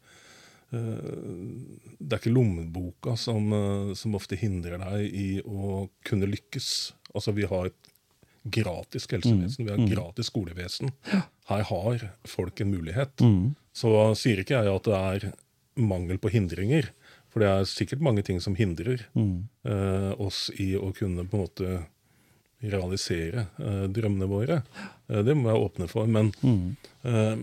Det er ikke lommeboka som, eh, som ofte hindrer deg i å kunne lykkes. Altså, vi har et gratis helsevesen, vi har et gratis skolevesen. Her har folk en mulighet. Mm. Så sier ikke jeg at det er mangel på hindringer. For det er sikkert mange ting som hindrer Mm. eh, oss i å kunne på en måte realisere eh, drømmene våre. Eh, det må jeg åpne for. Men Mm. eh,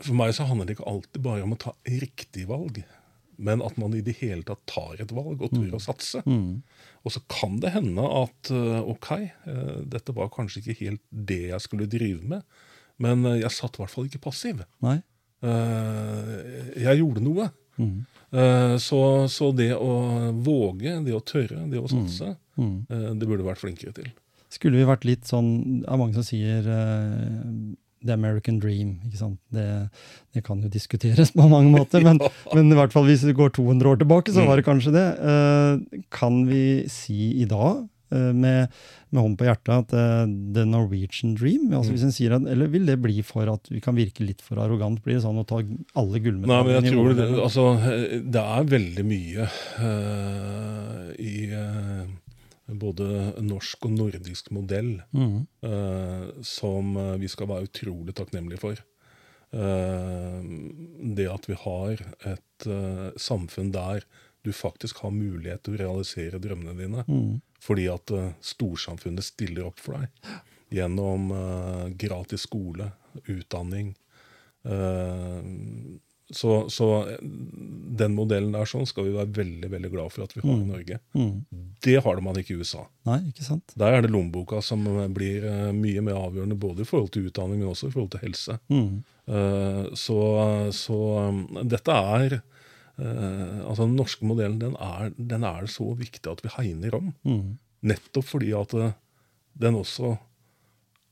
for meg så handler det ikke alltid bare om å ta riktig valg. Men at man i det hele tatt tar et valg og tør å satse. Mm. Og så kan det hende at eh, ok, eh, dette var kanskje ikke helt det jeg skulle drive med. Men jeg satt i hvert fall ikke passiv. Nei. Jeg gjorde noe. Mm. Eh, Så, så det å våge, det å tørre, det å satse, Mm. Mm. det burde vært flinkere til. Skulle vi vært litt sånn Det er mange som sier uh, The American Dream. ikke sant? Det, det kan jo diskuteres på mange måter, men, men i hvert fall hvis vi går 200 år tilbake, så var det kanskje det. Uh, kan vi si i dag, med, med hånd på hjertet, at eh, the Norwegian Dream altså hvis en sier at, Eller vil det bli for at vi kan virke litt for arrogant? Blir det sånn å ta alle Nei, men gullmedaljene jeg i tror det, altså, eh, det er veldig mye uh, i uh, både norsk og nordisk modell mm. uh, som eh, vi skal være utrolig takknemlige for. Uh, det at vi har et uh, samfunn der du faktisk har mulighet til å realisere drømmene dine. Mhm. Fordi at eh, storsamfunnet stiller opp for deg gjennom eh, gratis skole, utdanning. Eh, så, så den modellen der sånn skal vi være veldig veldig glad for at vi har i Norge. Mm. Det har man ikke i USA. Nei, ikke sant? Der er det lommeboka som blir mye mer avgjørende både i forhold til utdanning, men også i forhold til helse. Mm. Så, så dette er Altså Den norske modellen den er, den er så viktig at vi hegner om. Mm. Nettopp fordi at eh, den også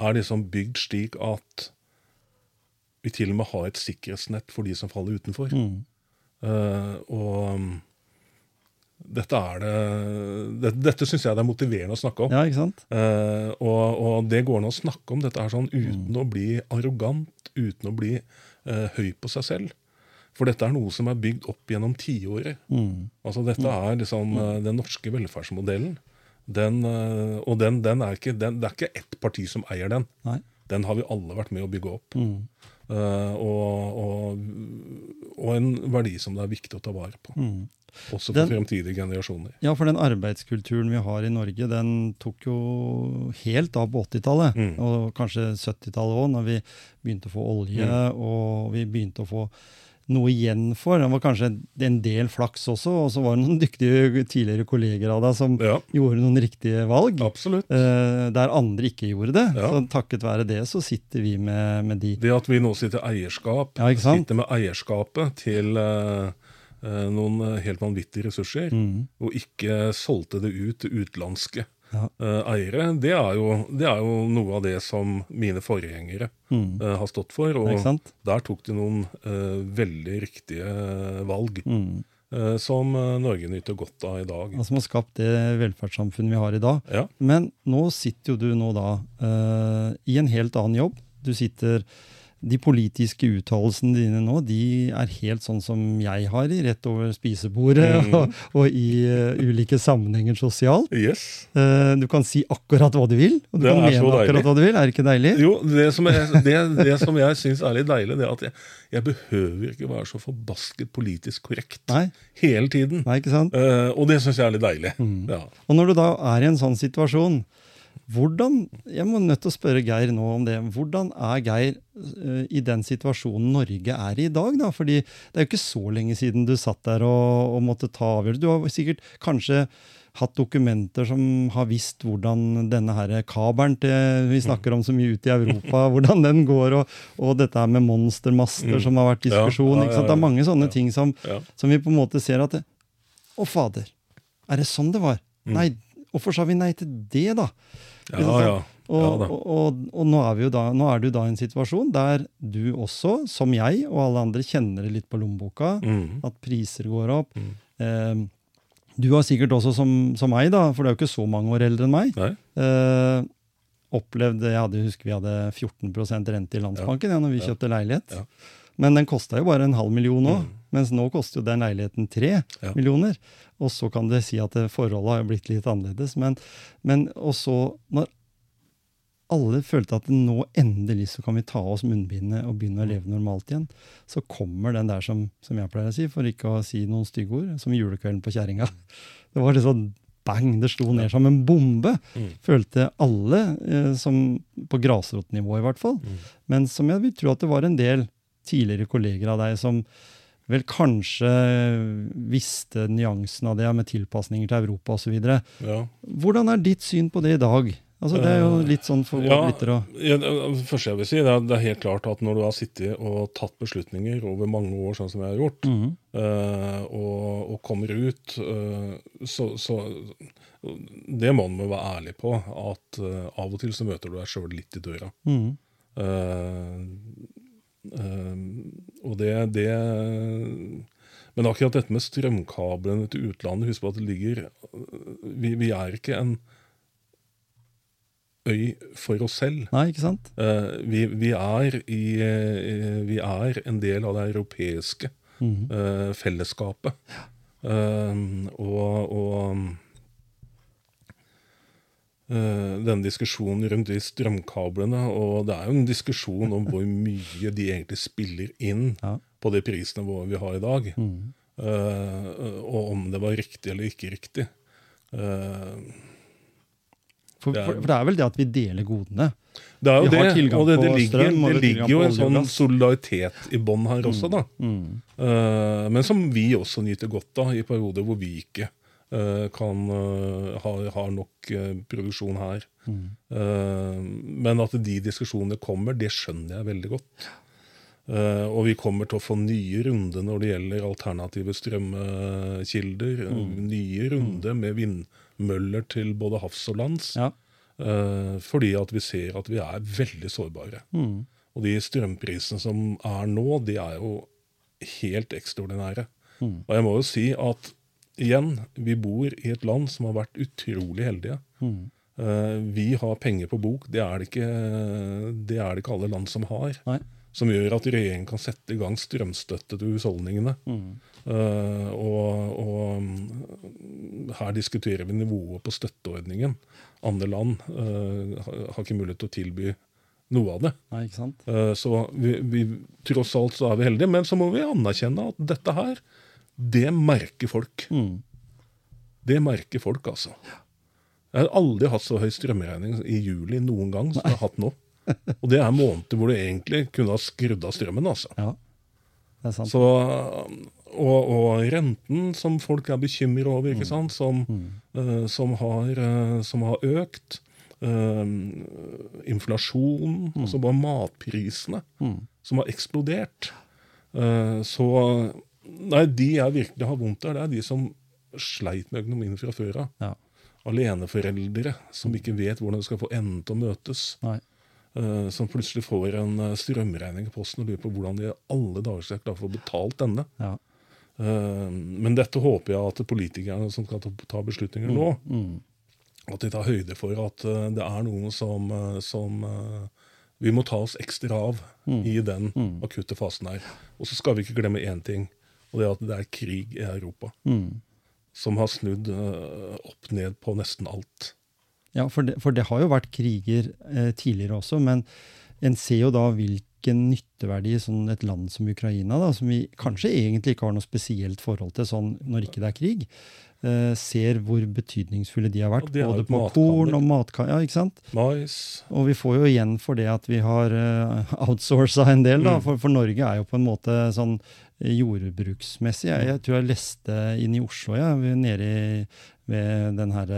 er liksom bygd slik at vi til og med har et sikkerhetsnett for de som faller utenfor. Mm. Uh, og um, dette er det, det Dette syns jeg det er motiverende å snakke om. Ja, ikke sant? Uh, og, og det går an å snakke om dette her sånn uten å bli arrogant, uten å bli uh, høy på seg selv. For dette er noe som er bygd opp gjennom tiåret. Mm. Altså dette er liksom eh, den norske velferdsmodellen. Den, eh, og den, den er ikke, den, det er ikke ett parti som eier den. Nei. Den har vi alle vært med å bygge opp. Mm. Uh, og, og, og en verdi som det er viktig å ta vare på. Mm. Også for Den- fremtidige generasjoner. Ja, for den arbeidskulturen vi har i Norge, den tok jo helt av på 80-tallet. Mm. Og kanskje 70-tallet òg, når vi begynte å få olje og vi begynte å få noe igjen for. Det var kanskje en del flaks også, og så var det noen dyktige tidligere kolleger av deg som Ja, gjorde noen riktige valg. absolutt. eh, der andre ikke gjorde det. Ja. Så takket være det så sitter vi med, med de. Det at vi nå sitter eierskap, Ja, sitter med eierskapet til eh, eh, noen eh, helt vanvittige ressurser, Mm. og ikke solgte det ut til utenlandske Ja. eh, eiere, det er, jo, det er jo noe av det som mine forgjengere Mm. uh, har stått for. Og der tok de noen uh, veldig riktige valg, Mm. som Norge nyter godt av i dag. Og som har skapt det velferdssamfunnet vi har i dag. Ja. Men nå sitter jo du nå da i en helt annen jobb. Du sitter de politiske uttalelsene dine nå, de er helt sånn som jeg har i, rett over spisebordet Mm. og, og i uh, ulike sammenhenger sosialt. Yes. Uh, du kan si akkurat hva du vil, og du Det kan mene akkurat hva du vil. Er det ikke deilig? Jo, det som jeg, det, det som jeg syns er litt deilig, det er at jeg, jeg behøver ikke være så forbasket politisk korrekt Nei, hele tiden. nei ikke sant? Uh, og det syns jeg er litt deilig. Ja. Og når du da er i en sånn situasjon, hvordan Jeg må nødt til å spørre Geir nå om det. Hvordan er Geir eh, i den situasjonen Norge er i i dag? da? Fordi det er jo ikke så lenge siden du satt der og, og måtte ta avgjørelse. Du har sikkert kanskje hatt dokumenter som har visst hvordan denne her kabelen til, vi snakker om så mye ute i Europa, hvordan den går, og, og dette her med monstermaster som har vært. Ja, diskusjon. ja, ikke sant? ja, Det er mange sånne ting som, som vi på en måte ser at det, Å, fader. Er det sånn det var? Mm. Nei, hvorfor sa vi nei til det, da? Ja, ja. Og, Ja og, og, og nå, er da, nå er du da i en situasjon der du også, som jeg og alle andre, kjenner det litt på lommeboka. Mm. At priser går opp. Mm. Eh, du har sikkert også, som, som meg, da, for du er jo ikke så mange år eldre enn meg, eh, opplevd Jeg hadde, husker vi hadde 14% rente i Landsbanken ja, når vi Ja. kjøpte leilighet. Ja. Men den kosta jo bare en halv million nå, Mm. Mens nå koster jo den leiligheten tre Ja. millioner. Og så kan det si at forholdet har blitt litt annerledes. Men, men også når alle følte at nå endelig så kan vi ta av oss munnbindet og begynne å leve normalt igjen, så kommer den der som, som jeg pleier å si, for ikke å si noen stygge ord, som julekvelden på kjerringa. Det var sånn bang, det slo ned som en bombe. Mm. Følte alle, eh, som på grasrotnivå i hvert fall. Mm. Men som jeg vil tro at det var en del tidligere kolleger av deg som vel kanskje visste nyansen av det med tilpasninger til Europa osv. Ja. Hvordan er ditt syn på det i dag? Altså, det er jo litt sånn for Ja, lyttere ja, det første jeg vil si, det er, det er helt klart at når du har sittet og tatt beslutninger over mange år, sånn som jeg har gjort, mm -hmm. uh, og, og kommer ut, uh, så, så Det må man være ærlig på, at uh, av og til så møter du deg sjøl litt i døra. Mm -hmm. eh, og det, det Men akkurat dette med strømkablene til utlandet Husk på at det ligger Vi, vi er ikke en øy for oss selv. Nei, ikke sant? Uh, vi, vi, er i, uh, vi er en del av det europeiske mm -hmm. uh, fellesskapet. Eh, og og eh, denne diskusjonen rundt de strømkablene, og det er jo en diskusjon om hvor mye de egentlig spiller inn Ja. på det prisnivået vi har i dag. Mm. Uh, og om det var riktig eller ikke riktig. Uh, For, Det er- for, for det er vel det at vi deler godene. det er jo Vi det, og det, det, ligger, strøm, og det ligger jo en sånn solidaritet i bånn her også, da. Mm. Mm. Uh, men som vi også nyter godt av i perioder hvor vi ikke eh, kan uh, har, har nok eh, produksjon her. Eh, men at de diskusjonene kommer, det skjønner jeg veldig godt. Eh, og vi kommer til å få nye runder når det gjelder alternative strømkilder. Nye runder med vindmøller til både havs og lands. Ja. Eh, fordi at vi ser at vi er veldig sårbare. Mm. Og de strømprisene som er nå, de er jo helt ekstraordinære. Mhm. Og jeg må jo si at igjen, vi bor i et land som har vært utrolig heldige. Mhm. Eh, vi har penger på bok. Det er det ikke, det er det ikke alle land som har. Nei. Som gjør at regjeringen kan sette i gang strømstøtte til husholdningene. Mm. Eh, og, og mm, her diskuterer vi nivået på støtteordningen. Andre land eh, har- ikke mulighet til å tilby noe av det. Nei, Så vi, vi, tross alt så er vi heldige, men så må vi anerkjenne at dette her, det merker folk. Mm. Det merker folk, altså. Jeg har aldri hatt så høy strømregning i juli noen gang som jeg har hatt nå. Og det er måneder hvor du egentlig kunne ha skrudd av strømmen, altså. Ja, det er sant. Så, og, og renten som folk er bekymret over, ikke sant? Som, eh, som, har, uh, som har økt. Uh, inflasjon, altså bare matprisene, mm. som har eksplodert. Eh, så Nei, de jeg virkelig har vondt av, det er de som sleit med økonomien fra før av. Ja. Aleneforeldre som ikke vet hvordan de skal få endene til å møtes. Nei. eh, som plutselig får en eh, strømregning i posten og lurer på hvordan de alle dager skal klare å få betalt denne. Ja. Uh, men dette håper jeg at politikerne som skal ta, beslutninger nå, Mhm. at de tar høyde for at uh, det er noen som, som Vi må ta oss ekstra av i den akutte fasen her. Og så skal vi ikke glemme én ting, og det er at det er krig i Europa. Som har snudd uh, opp ned på nesten alt. Ja, for det, for det har jo vært kriger uh, tidligere også, men en ser jo da hvilken nytteverdi sånn et land som Ukraina, da, som vi kanskje egentlig ikke har noe spesielt forhold til sånn når ikke det er krig, eh, ser hvor betydningsfulle de har vært. Ja, de både på korn og matkammer. Ja, ikke sant? Mais Og vi får jo igjen for det at vi har uh, outsourca en del, da. Mm. For, for Norge er jo på en måte sånn jordbruksmessig. Jeg, jeg tror jeg leste inn i Oslo, ja, nede i, ved den her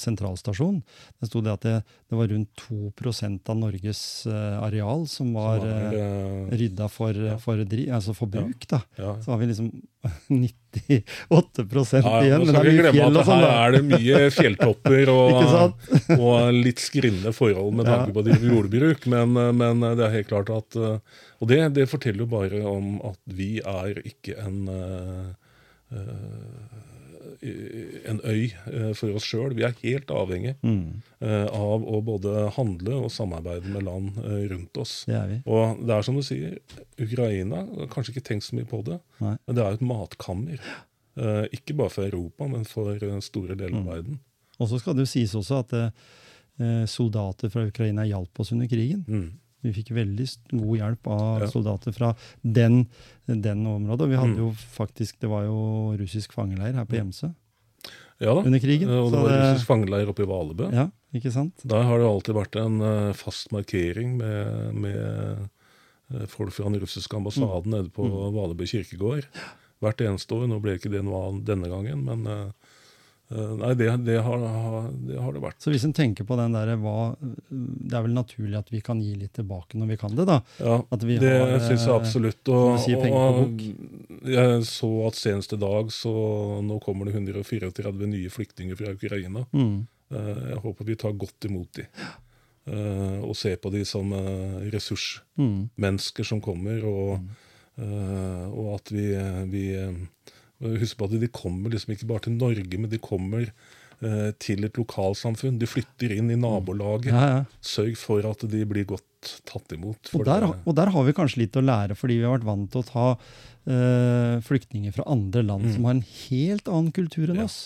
sentralstasjonen. Det sto det at det, det var rundt 2% av Norges eh, areal som var, er, uh, eh, rydda for, for, dri, altså for bruk. da. ja. Så har vi liksom 98 Ja, igjen, men det er mye fjell og sånn. her er det mye fjelltopper og, og litt skrinne forhold med tanke på jordbruk, men, men det er helt klart at eh, Og det, det forteller jo bare om at vi er ikke en uh, eh, en øy eh, for oss sjøl. Vi er helt avhengig Mm, eh, av å både handle og samarbeide med land eh, rundt oss. det er vi. Og det er som du sier, Ukraina har kanskje ikke tenkt så mye på det, Nei. men det er et matkammer. Eh, ikke bare for Europa, men for eh, store deler Mm. av verden. Og så skal det jo sies også at eh, soldater fra Ukraina hjalp oss under krigen. Mm. Vi fikk veldig god hjelp av soldater fra den, den området. Vi hadde Mm. jo faktisk, det var jo russisk fangeleir her på Hjemsø Ja da. under krigen. Og det Så var det- russisk fangeleir oppe i Valebø. Ja, ikke sant? Der har det alltid vært en uh, fast markering med, med uh, folk fra den russiske ambassaden Mm. nede på Valebø kirkegård. Hvert eneste år. Nå ble ikke det noe av denne gangen, men eh, nei, det, det, har, det har det vært. Så hvis en tenker på den derre Det er vel naturlig at vi kan gi litt tilbake når vi kan det, da. Ja, det har, syns jeg eh, absolutt. Og, på og jeg så at senest i dag så nå kommer det 134 nye flyktninger fra Ukraina. Mm. Eh, Jeg håper vi tar godt imot de. Eh, Og ser på de som eh, ressursmennesker Mm. som kommer, og, eh, og at vi, vi eh, Husk på at de kommer liksom ikke bare til Norge, men de kommer eh, til et lokalsamfunn. De flytter inn i nabolaget. Ja, ja. Sørg for at de blir godt tatt imot. Og der, og der har vi kanskje litt å lære, fordi vi har vært vant til å ta eh, flyktninger fra andre land som har en helt annen kultur enn Mm. Oss.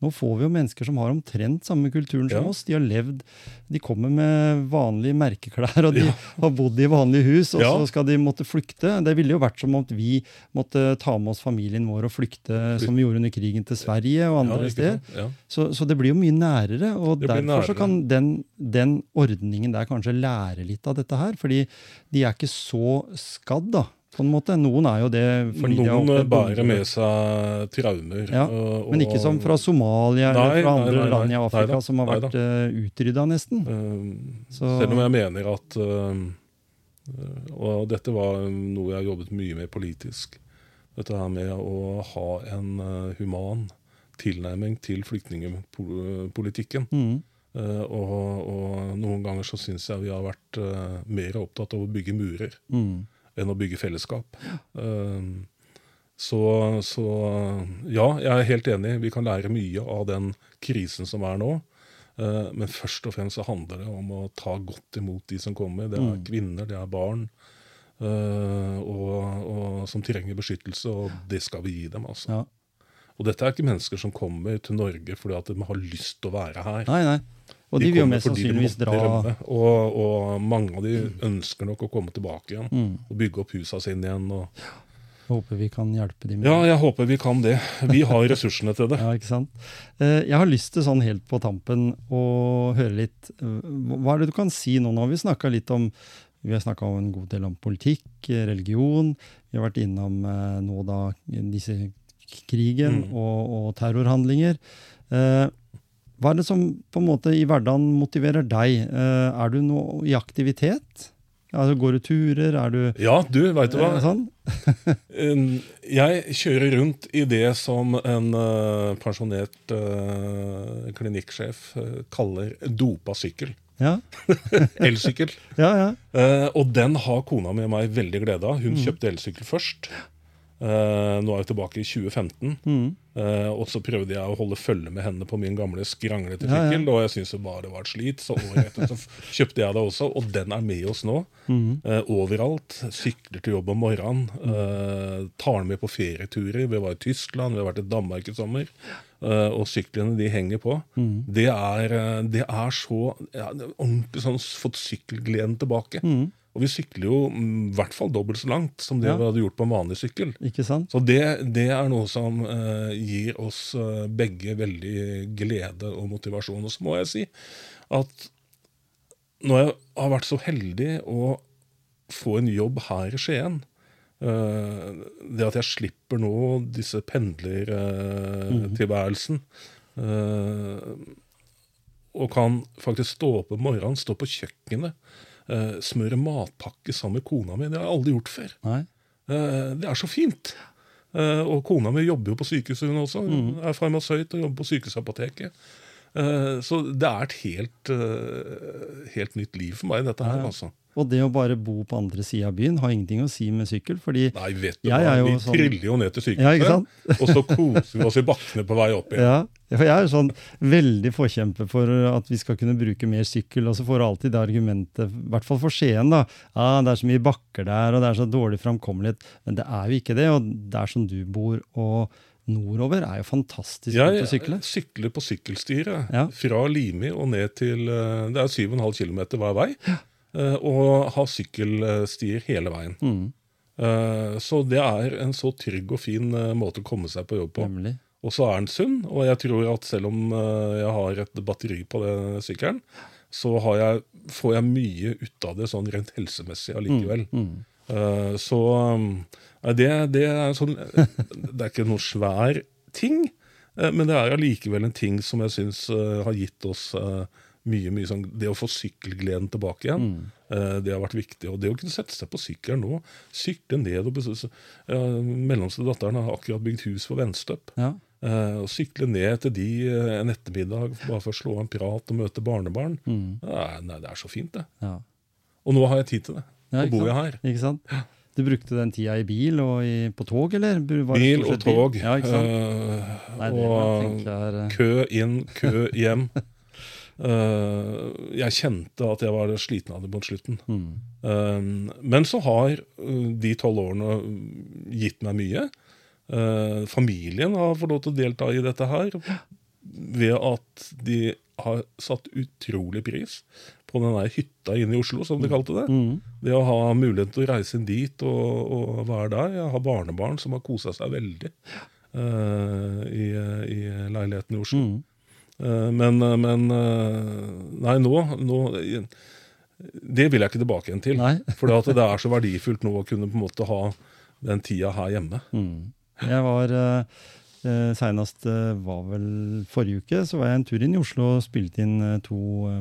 Nå får vi jo mennesker som har omtrent samme kulturen som Ja. oss. De har levd, de kommer med vanlige merkeklær, og de Ja. har bodd i vanlige hus, og Ja. så skal de måtte flykte. Det ville jo vært som om vi måtte ta med oss familien vår og flykte, som vi gjorde under krigen, til Sverige og andre steder. Så, så det blir jo mye nærere, og derfor så nærere. kan den, den ordningen der kanskje lære litt av dette her. Fordi de er ikke så skadd, da, på en måte. Noen er jo det fordi de har Noen opplevd bærer med seg traumer. Ja, og- Men ikke som fra Somalia Nei, eller fra andre nei, nei. land i Afrika Neida, som har vært uh, utrydda, nesten. Uh, Så- Selv om jeg mener at uh, Og dette var noe jeg har jobbet mye med politisk. Dette her med å ha en eh, human tilnærming til flyktningpolitikken. Mm. Uh, og, og noen ganger så syns jeg vi har vært uh, mer opptatt av å bygge murer Mm. Enn å bygge fellesskap. Eh, så, så ja, jeg er helt enig. Vi kan lære mye av den krisen som er nå. Eh, Men først og fremst så handler det om å ta godt imot de som kommer. Det er Mm. kvinner, det er barn. eh, og, og som trenger beskyttelse, og det skal vi gi dem. altså. Ja. Og dette er ikke mennesker som kommer til Norge fordi at de har lyst til å være her. Nei, nei. Og de, vil jo mest sannsynligvis dra rømme. Og, og mange av de ønsker nok å komme tilbake igjen mm. og bygge opp husa sine igjen. Og... jeg Håper vi kan hjelpe dem Ja, jeg håper vi kan det. Vi har ressursene til det. Ja, ikke sant? Eh, Jeg har lyst til sånn helt på tampen å høre litt eh, Hva er det du kan si nå? Nå har vi snakka litt om vi har snakka en god del om politikk, religion. Vi har vært innom eh, nå da disse krigen Mm. og, og terrorhandlinger. Eh, hva er det som på en måte i hverdagen motiverer deg? Eh, er du noe i aktivitet? Altså, går du turer? Er du Ja, du, veit du hva? eh, sånn? Jeg kjører rundt i det som en eh, pensjonert klinikksjef kaller dopa sykkel. Ja, Elsykkel. ja. ja. Og den har kona mi og meg veldig glede av. Mm. Hun kjøpte elsykkel først. Eh, nå er jeg tilbake i 2015. Mm. uh, og så prøvde jeg å holde følge med henne på min gamle skranglete Ja, ja. sykkel. Og jeg syntes det bare var et slit, så året etter så kjøpte jeg det også. Og den er med oss nå. Mm. Uh, overalt. Sykler til jobb om morgenen. Eh, tar den med på ferieturer. Vi var i Tyskland, vi har vært i Danmark i sommer. Og syklene de henger på. Mm. Det, er, det er så ja, er Ordentlig sånn fått sykkelgleden tilbake. Mm. Og vi sykler jo mm, i hvert fall dobbelt så langt som det Ja. vi hadde gjort på en vanlig sykkel. Ikke sant? Så det, det er noe som uh, gir oss uh, begge veldig glede og motivasjon. Og så må jeg si at når jeg har vært så heldig å få en jobb her i Skien uh, Det at jeg slipper nå disse pendlertilværelsen og kan faktisk stå opp om morgenen, stå på kjøkkenet, eh, smøre matpakke sammen med kona mi. Det har jeg aldri gjort før. Nei. Eh, Det er så fint. Uh, Og kona mi jobber jo på sykehuset, hun også. Hun er farmasøyt og jobber på sykehusapoteket. Eh, Så det er et helt, helt nytt liv for meg, dette her. Altså. Og det å bare bo på andre sida av byen har ingenting å si med sykkel, fordi Nei, vet du Jeg hva, jo vi sånn- triller jo ned til Ja, sykehuset, ja, og så koser vi oss i bakkene på vei opp igjen. Ja, for jeg er jo sånn veldig forkjemper for at vi skal kunne bruke mer sykkel, og så får du alltid det argumentet, i hvert fall for Skien, da. Ah, det er så mye bakker der, og det er så dårlig framkommelighet. Men det er jo ikke det, og der som du bor og nordover er jo fantastisk Jeg å sykle. Jeg sykler på sykkelstyret Ja. fra Limi og ned til eh, Det er 7,5 km hver vei. eh, Og ha sykkelstier hele veien. Mm, Eh, Så det er en så trygg og fin eh, måte å komme seg på jobb på. nemlig. Og så er den sunn, og jeg tror at selv om eh, jeg har et batteri på den sykkelen, så har jeg, får jeg mye ut av det sånn rent helsemessig allikevel. Mm. Mm. Så det, det er sånn Det er ikke noe svær ting, eh, men det er allikevel en ting som jeg syns har gitt oss eh, mye, mye sånn Det å få sykkelgleden tilbake igjen, Mm. eh, det har vært viktig. Og det å kunne sette seg på sykkelen nå, sykle ned og besøke uh, Mellomste datteren har akkurat bygd hus for Venstøp. Ja. Eh, og sykle ned til de eh, en ettermiddag bare for å slå av en prat og møte barnebarn. Mm. Nei, nei, det er så fint, det. Ja. Og nå har jeg tid til det. Ja, Nå bor jeg her. Ikke sant? Du brukte den tida i bil og i, på tog, eller? Var det Bil og tog. bil? Ja, eh, Nei, og er eh, kø inn, kø hjem. Eh, jeg kjente at jeg var sliten av det mot slutten. mm. Eh, men så har eh, de tolv årene gitt meg mye. Familien har fått lov til å delta i dette her ved at de har satt utrolig pris på den der hytta inne i Oslo, som de kalte det. Mm. Det å ha mulighet til å reise inn dit og, og være der. Jeg har barnebarn som har kosa seg veldig uh, i, i leiligheten i Oslo. Mm. Eh, men men eh, Nei, nå, nå Det vil jeg ikke tilbake igjen til. For det er så verdifullt nå å kunne på en måte ha den tida her hjemme. Mm. Jeg var Seinest eh, var vel forrige uke, så var jeg en tur inn i Oslo og spilte inn eh, to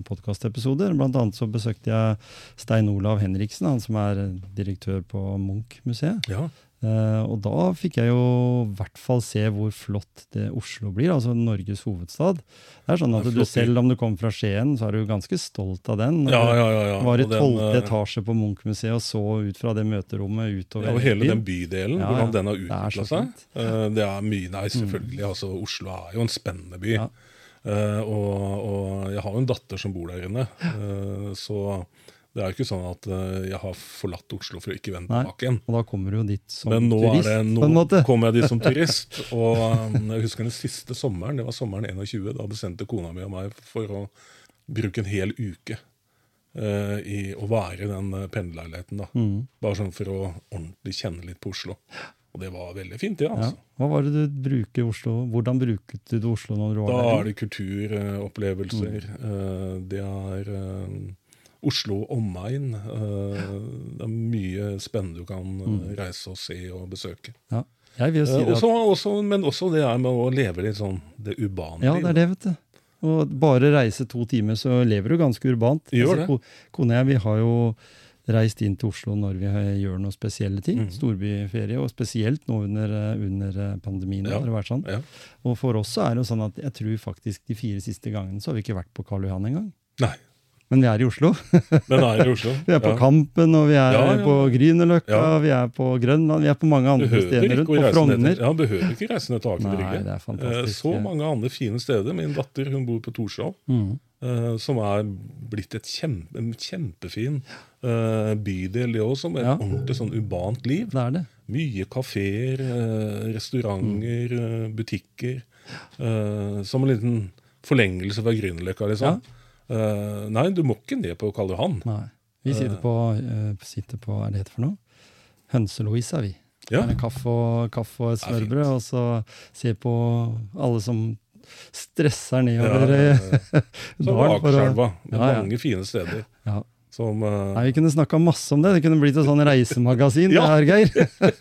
podkastepisoder. Blant annet så besøkte jeg Stein Olav Henriksen, han som er eh, direktør på Munch-museet. Ja. Eh, og da fikk jeg jo i hvert fall se hvor flott det Oslo blir, altså Norges hovedstad. Det er sånn at du. Selv om du kommer fra Skien, så er du ganske stolt av den. Ja, ja, ja, ja. Var i tolvte eh, etasje på Munch-museet og så ut fra det møterommet utover Ja, og hele den bydelen, Ja, hvordan den har utvikla seg. Mm. Eh, Det er mye Nei, selvfølgelig. altså Oslo er jo en spennende by. Ja. Uh, og, og jeg har jo en datter som bor der inne. Uh, så det er jo ikke sånn at eh, jeg har forlatt Oslo for å ikke vende tilbake igjen. Og da kommer du jo dit som Men nå, turist, Men det, nå kommer jeg dit som turist. Og um, jeg husker den siste sommeren, det var sommeren 21. Da bestemte kona mi og meg for å bruke en hel uke uh, i å være i den eh, pendlerleiligheten. da. Mm. Bare sånn for å ordentlig kjenne litt på Oslo. Og det var veldig fint, det. Ja. altså. Hva var det du bruker Oslo Hvordan bruket du Oslo når du var Da der? er det kulturopplevelser. eh, det er eh, Oslo omegn. eh, det er mye spennende du kan eh, reise og se og besøke. Ja. Si Eh, det også, også, men også det med å leve litt sånn det urbane Ja, det er det, vet du. Og bare reise to timer, så lever du ganske urbant. Altså, Gjør det. ko- Kone og jeg vi har jo reist inn til Oslo når vi gjør noen spesielle ting. Mm. Storbyferie, og spesielt nå under, under pandemien. Ja. har det vært sånn. Ja. Og for oss så er det jo sånn at jeg tror faktisk de fire siste gangene så har vi ikke vært på Karl Johan engang. Nei. Men vi er i Oslo. Men er i Oslo. Vi er på Ja. Kampen, og vi er Ja, ja. på Grünerløkka, Ja. vi er på Grønland, vi er på mange andre Behøver steder rundt. På Frogner. ja, behøver ikke reise ned til Aker Brygge. Eh, Så mange andre fine steder. Min datter hun bor på Torshov, Mm. eh, som er blitt et kjempe, en kjempefin eh, bydel, det òg, som et Ja. ordentlig sånn urbant liv. Det er det. Mye kafeer, restauranter, Mm. butikker. som en liten forlengelse fra Grünerløkka, liksom. Eh, nei, du må ikke ned på Karl Johan. Nei. Vi sitter Eh. på, uh, sitter på er det heter for noe? Hønse-Louise vi. Ja. Med kaffe og, kaffe og Ja, smørbrød, og så ser på alle som stresser Ja, nedover ja, ja, ja. Så dalen for Akerselva, Ja, ja. mange fine steder. Ja. Som uh... Nei, Vi kunne snakka masse om det. Det kunne blitt et sånn reisemagasin. Ja. det her, Geir.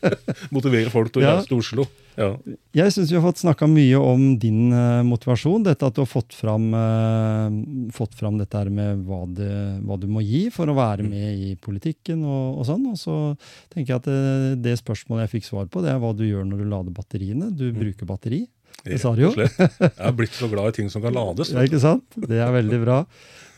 motiverer folk til å reise til Oslo. Ja. Jeg syns vi har fått snakka mye om din uh, motivasjon. Dette at du har fått fram, uh, fått fram dette her med hva, det, hva du må gi for å være Mm. med i politikken og, og sånn. Og så tenker jeg at det, det spørsmålet jeg fikk svar på, det er hva du gjør når du lader batteriene. Du Mm. bruker batteri. Det sa du jo. Jeg er blitt så glad i ting som kan lades. Ja, ikke sant? Det er veldig bra.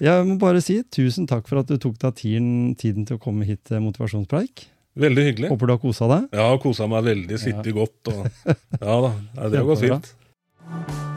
Jeg må bare si tusen takk for at du tok deg tiden, tiden til å komme hit til Motivasjonspreik. Veldig hyggelig. Håper du har kosa deg. Har kosa meg veldig, sittet godt. Og, ja da, det har gått fint.